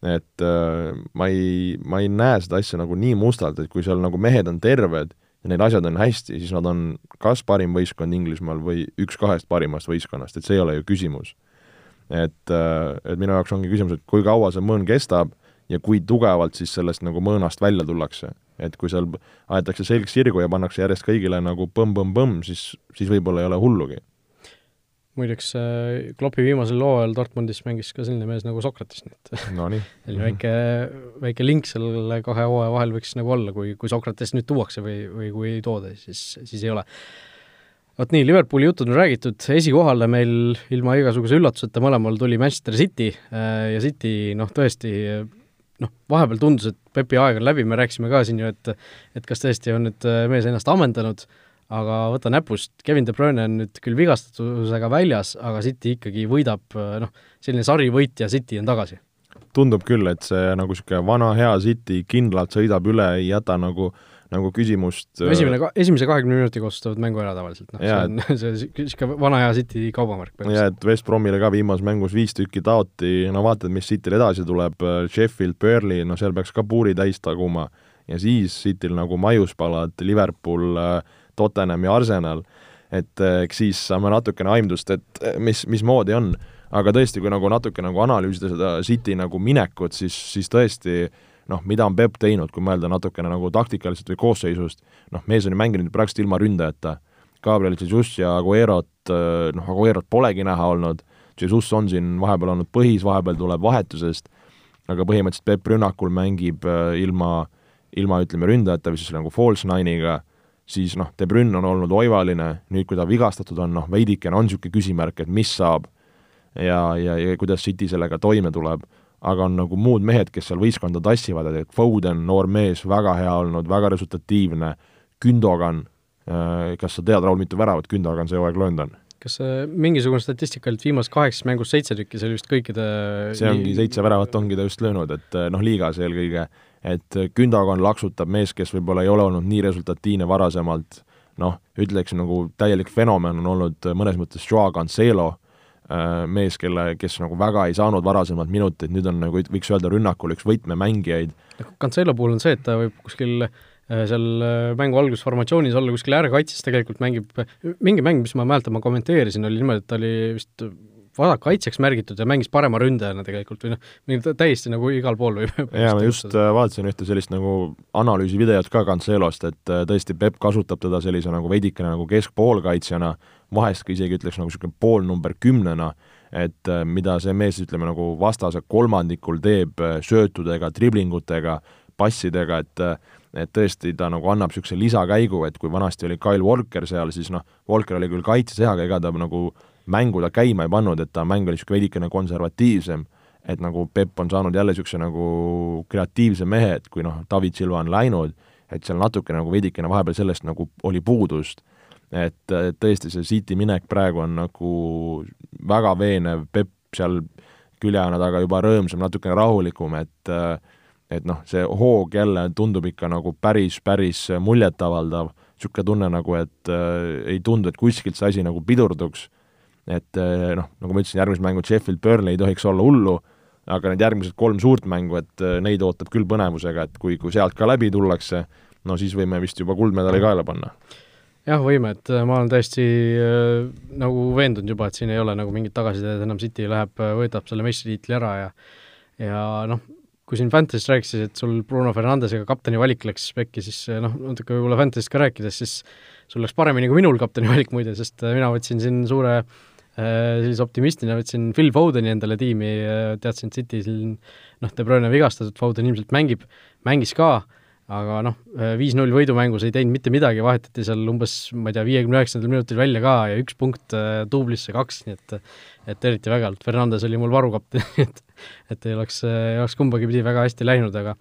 et äh, ma ei, ma ei näe seda asja nagu nii mustalt, et kui seal nagu mehed on terved ja neil asjad on hästi, siis nad on kas parim võistkond Inglismaal või üks kahest parimast võistkonnast, et see ei ole ju küsimus. et, äh, et minu jaoks ongi küsimus, et kui kaua see mõõn kestab ja kui tugevalt siis sellest nagu mõõnast välja tullakse. et kui seal aetakse selg sirgu ja pannakse järjest kõigile nagu põmm-põmm-põmm, siis, siis võib-olla ei ole hullugi muideks äh, Kloppi viimasel hooajal Dortmundis mängis ka selline mees nagu Sokrates, nii et no, selline väike, väike link selle kahe hooaja vahel võiks nagu olla, kui, kui Sokrates nüüd tuuakse või, või kui ei tooda, siis, siis ei ole. vot nii, Liverpooli jutud on räägitud, esikohale meil ilma igasuguse üllatuseta mõlemal tuli Manchester City äh, ja City noh, tõesti noh, vahepeal tundus, et Pepi aeg on läbi, me rääkisime ka siin ju, et et kas tõesti on nüüd äh, mees ennast ammendanud aga võta näpust, Kevin De Bruyne on nüüd küll vigastatusega väljas, aga City ikkagi võidab, noh, selline sarivõitja City on tagasi. tundub küll, et see nagu niisugune vana hea City kindlalt sõidab üle, ei jäta nagu nagu küsimust esimene, esimese kahekümne minutiga otsustavad mängu ära tavaliselt, noh, see on see niisugune vana hea City kaubamärk. jaa, et West Bromile ka viimases mängus viis tükki taoti, no vaatad, mis Cityl edasi tuleb, Sheffield, Burnley, no seal peaks ka puuri täis taguma ja siis Cityl nagu maiuspalad, Liverpool äh, Tottenham ja Arsenal, et eh, eks siis saame natukene aimdust, et eh, mis, mismoodi on. aga tõesti, kui nagu natuke nagu analüüsida seda City nagu minekut, siis, siis tõesti noh, mida on Peep teinud, kui mõelda natukene nagu taktikaliselt või koosseisust, noh, mees on ju mänginud praktiliselt ilma ründajata. Gabriel Jesus ja Aguerot, eh, noh, Aguerot polegi näha olnud, Jesus on siin vahepeal olnud põhis, vahepeal tuleb vahetusest, aga põhimõtteliselt Peep rünnakul mängib ilma, ilma ütleme, ründajata või siis nagu false nine'iga siis noh, De Brünn on olnud oivaline, nüüd kui ta vigastatud on, noh, veidikene on niisugune küsimärk, et mis saab ja, ja, ja kuidas City sellega toime tuleb, aga on nagu muud mehed, kes seal võistkonda tassivad, et Foden, noor mees, väga hea olnud, väga resultatiivne, Gündogan, äh, kas sa tead, Raul, mitu väravat Gündogan see hooaeg löönud on? kas mingisugune statistika oli, et viimases kaheksas mängus seitse tükki, see oli vist kõikide see ongi, seitse väravat ongi ta just löönud, et noh, liigas eelkõige et Gündogan laksutab mees, kes võib-olla ei ole olnud nii resultatiivne varasemalt, noh, ütleks nagu täielik fenomen on olnud mõnes mõttes Joao Cancelo, mees, kelle, kes nagu väga ei saanud varasemalt minuteid, nüüd on nagu võiks öelda rünnakul üks võtmemängijaid. Cancelo puhul on see, et ta võib kuskil seal mängu algusformatsioonis olla kuskil äärekaitses, tegelikult mängib, mingi mäng, mis ma mäletan, ma kommenteerisin, oli niimoodi, et ta oli vist vasakkaitsjaks märgitud ja mängis parema ründajana tegelikult või noh, täiesti nagu igal pool võib jaa, ma just äh, vaatasin ühte sellist nagu analüüsivideot ka Cancelost, et äh, tõesti Peep kasutab teda sellise nagu veidikene nagu keskpoolkaitsjana, vahest ka isegi ütleks nagu niisugune pool number kümnena, et äh, mida see mees, ütleme nagu vastase kolmandikul teeb söötudega, driblingutega, passidega, et et tõesti, ta nagu annab niisuguse lisakäigu, et kui vanasti oli Kyle Walker seal, siis noh, Walker oli küll kaitses jah, aga ega ta nagu mängu ta käima ei pannud, et ta mäng oli niisugune veidikene konservatiivsem, et nagu Pepp on saanud jälle niisuguse nagu kreatiivse mehe, et kui noh, David Silva on läinud, et seal natukene nagu veidikene vahepeal sellest nagu oli puudust. et tõesti, see City minek praegu on nagu väga veenev, Pepp seal küljeaina taga juba rõõmsam, natukene rahulikum, et et noh, see hoog jälle tundub ikka nagu päris, päris muljetavaldav, niisugune tunne nagu, et äh, ei tundu, et kuskilt see asi nagu pidurduks et eh, noh, nagu ma ütlesin, järgmised mängud Sheffield, Burnley ei tohiks olla hullu, aga need järgmised kolm suurt mängu, et eh, neid ootab küll põnevusega, et kui, kui sealt ka läbi tullakse, no siis võime vist juba kuldmedali kaela panna. jah, võime, et eh, ma olen täiesti äh, nagu veendunud juba, et siin ei ole nagu mingit tagasiteed, enam City läheb, võidab selle meistritiitli ära ja ja noh, kui siin Fantasy'st rääkisid, et sul Bruno Fernandesega kapteni valik läks pekki, siis noh, natuke võib-olla Fantasy'st ka rääkides, siis sul läks paremini kui minul kapteni valik muide, sest mina võtsin siin suure äh, Äh, sellise optimistina võtsin Phil Fodeni endale tiimi, teadsin, et City'l noh, De Bruyne vigastatud, Foden ilmselt mängib, mängis ka, aga noh, viis-null võidumängus ei teinud mitte midagi, vahetati seal umbes, ma ei tea, viiekümne üheksandal minutil välja ka ja üks punkt äh, duublisse kaks, nii et et eriti vägevalt, Fernandes oli mul varukapten et et ei oleks, ei oleks kumbagi pidi väga hästi läinud, aga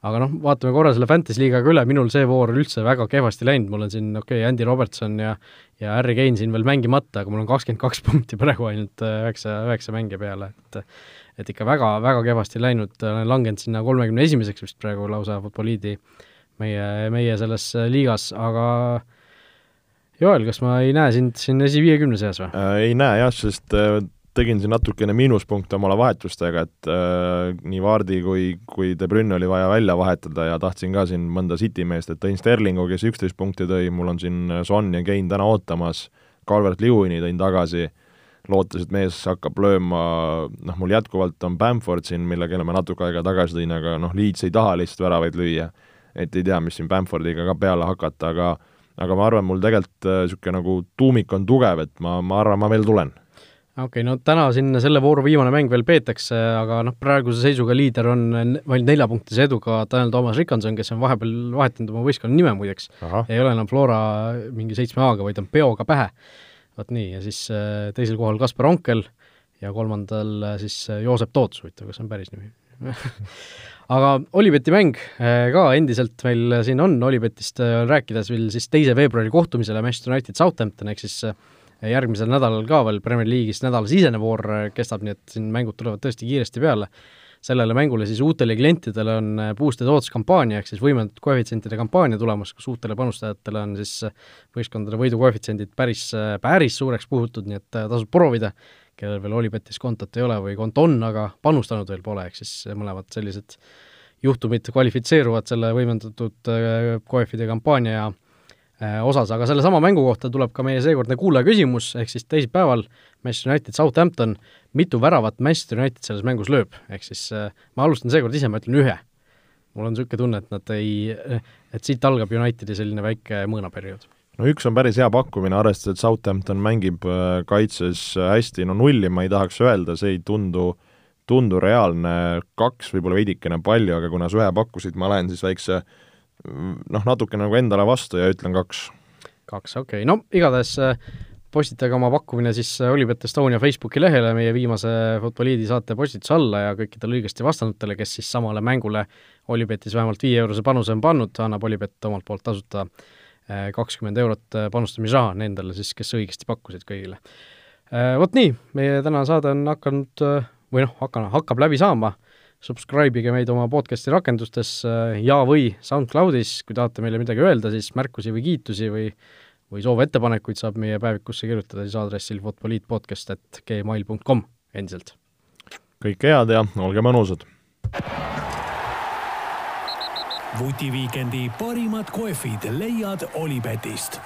aga noh, vaatame korra selle Fantasy liigaga üle, minul see voor üldse väga kehvasti läinud, mul on siin okei okay,, Andy Robertson ja ja Harry Kane siin veel mängimata, aga mul on kakskümmend kaks punkti praegu ainult äh, üheksa, üheksa mängija peale, et et ikka väga, väga kehvasti läinud, olen langenud sinna kolmekümne esimeseks vist praegu lausa Futboliidi meie, meie selles äh, liigas, aga Joel, kas ma ei näe sind siin esiviiekümne seas või? Äh,? Ei näe jah, sest tegin siin natukene miinuspunkte omale vahetustega, et äh, nii Vardi kui, kui De Bruyne oli vaja välja vahetada ja tahtsin ka siin mõnda City meest, et tõin Sterlingu, kes üksteist punkti tõi, mul on siin Son ja Kane täna ootamas, Calvert-Lewini tõin tagasi, lootes, et mees hakkab lööma, noh, mul jätkuvalt on Bamford siin, mille, kelle ma natuke aega tagasi tõin, aga noh, Leeds ei taha lihtsalt väravaid lüüa. et ei tea, mis siin Bamfordiga ka peale hakata, aga aga ma arvan, mul tegelikult niisugune äh, nagu tuumik on tugev, et ma, ma arvan, ma veel tulen okei okay,, no täna siin selle vooru viimane mäng veel peetakse, aga noh, praeguse seisuga liider on vaid neljapunktise eduga Daniel Toomas Rikanson, kes on vahepeal vahetanud oma võistkonna nime muideks. ei ole enam Flora mingi seitsme A-ga, vaid on peoga pähe. vot nii, ja siis äh, teisel kohal Kaspar Onkel ja kolmandal äh, siis äh, Joosep Toots, huvitav, kas see on päris nimi aga Olibeti mäng ka endiselt meil siin on, Olibetist rääkides veel siis teise veebruari kohtumisele Manchester United Southampton, ehk siis järgmisel nädalal ka veel Premier League'is nädalasisene voor kestab, nii et siin mängud tulevad tõesti kiiresti peale. sellele mängule siis uutele klientidele on boosted odds kampaania, ehk siis võimendatud koefitsientide kampaania tulemas, kus uutele panustajatele on siis võistkondade võidukoefitsiendid päris, päris suureks puhutud, nii et tasub proovida, kellel veel Olipetis kontot ei ole või konto on, aga panustanud veel pole, ehk siis mõlemad sellised juhtumid kvalifitseeruvad selle võimendatud koefide kampaania ja Äh, osas, aga sellesama mängu kohta tuleb ka meie seekordne kuulaja küsimus, ehk siis teisipäeval Manchester United Southampton, mitu väravat Manchester United selles mängus lööb, ehk siis äh, ma alustan seekord ise, ma ütlen ühe. mul on niisugune tunne, et nad ei, et siit algab Unitedi selline väike mõõnaperiood. no üks on päris hea pakkumine, arvestades, et Southampton mängib äh, kaitses hästi, no nulli ma ei tahaks öelda, see ei tundu tundu reaalne, kaks võib-olla veidikene palju, aga kuna sa ühe pakkusid, ma lähen siis väikse äh, noh, natuke nagu endale vastu ja ütlen kaks. kaks, okei okay., no igatahes äh, postitage oma pakkumine siis äh, Olipet Estonia Facebooki lehele meie viimase Futboliidi saate postituse alla ja kõikidele õigesti vastanutele, kes siis samale mängule Olipetis vähemalt viie-eurose panuse on pannud, annab Olipet omalt poolt tasuta äh, kakskümmend eurot panustamisraha nendele siis, kes õigesti pakkusid kõigile. Vot nii, meie tänane saade on hakanud või noh, hakkan, hakkab läbi saama subscribe ige meid oma podcasti rakendustes ja või SoundCloudis, kui tahate meile midagi öelda, siis märkusi või kiitusi või või soovettepanekuid saab meie päevikusse kirjutada siis aadressil futboliitpodcast.gmail.com endiselt. kõike head ja olge mõnusad! vutiviikendi parimad kohvid leiad Olipetist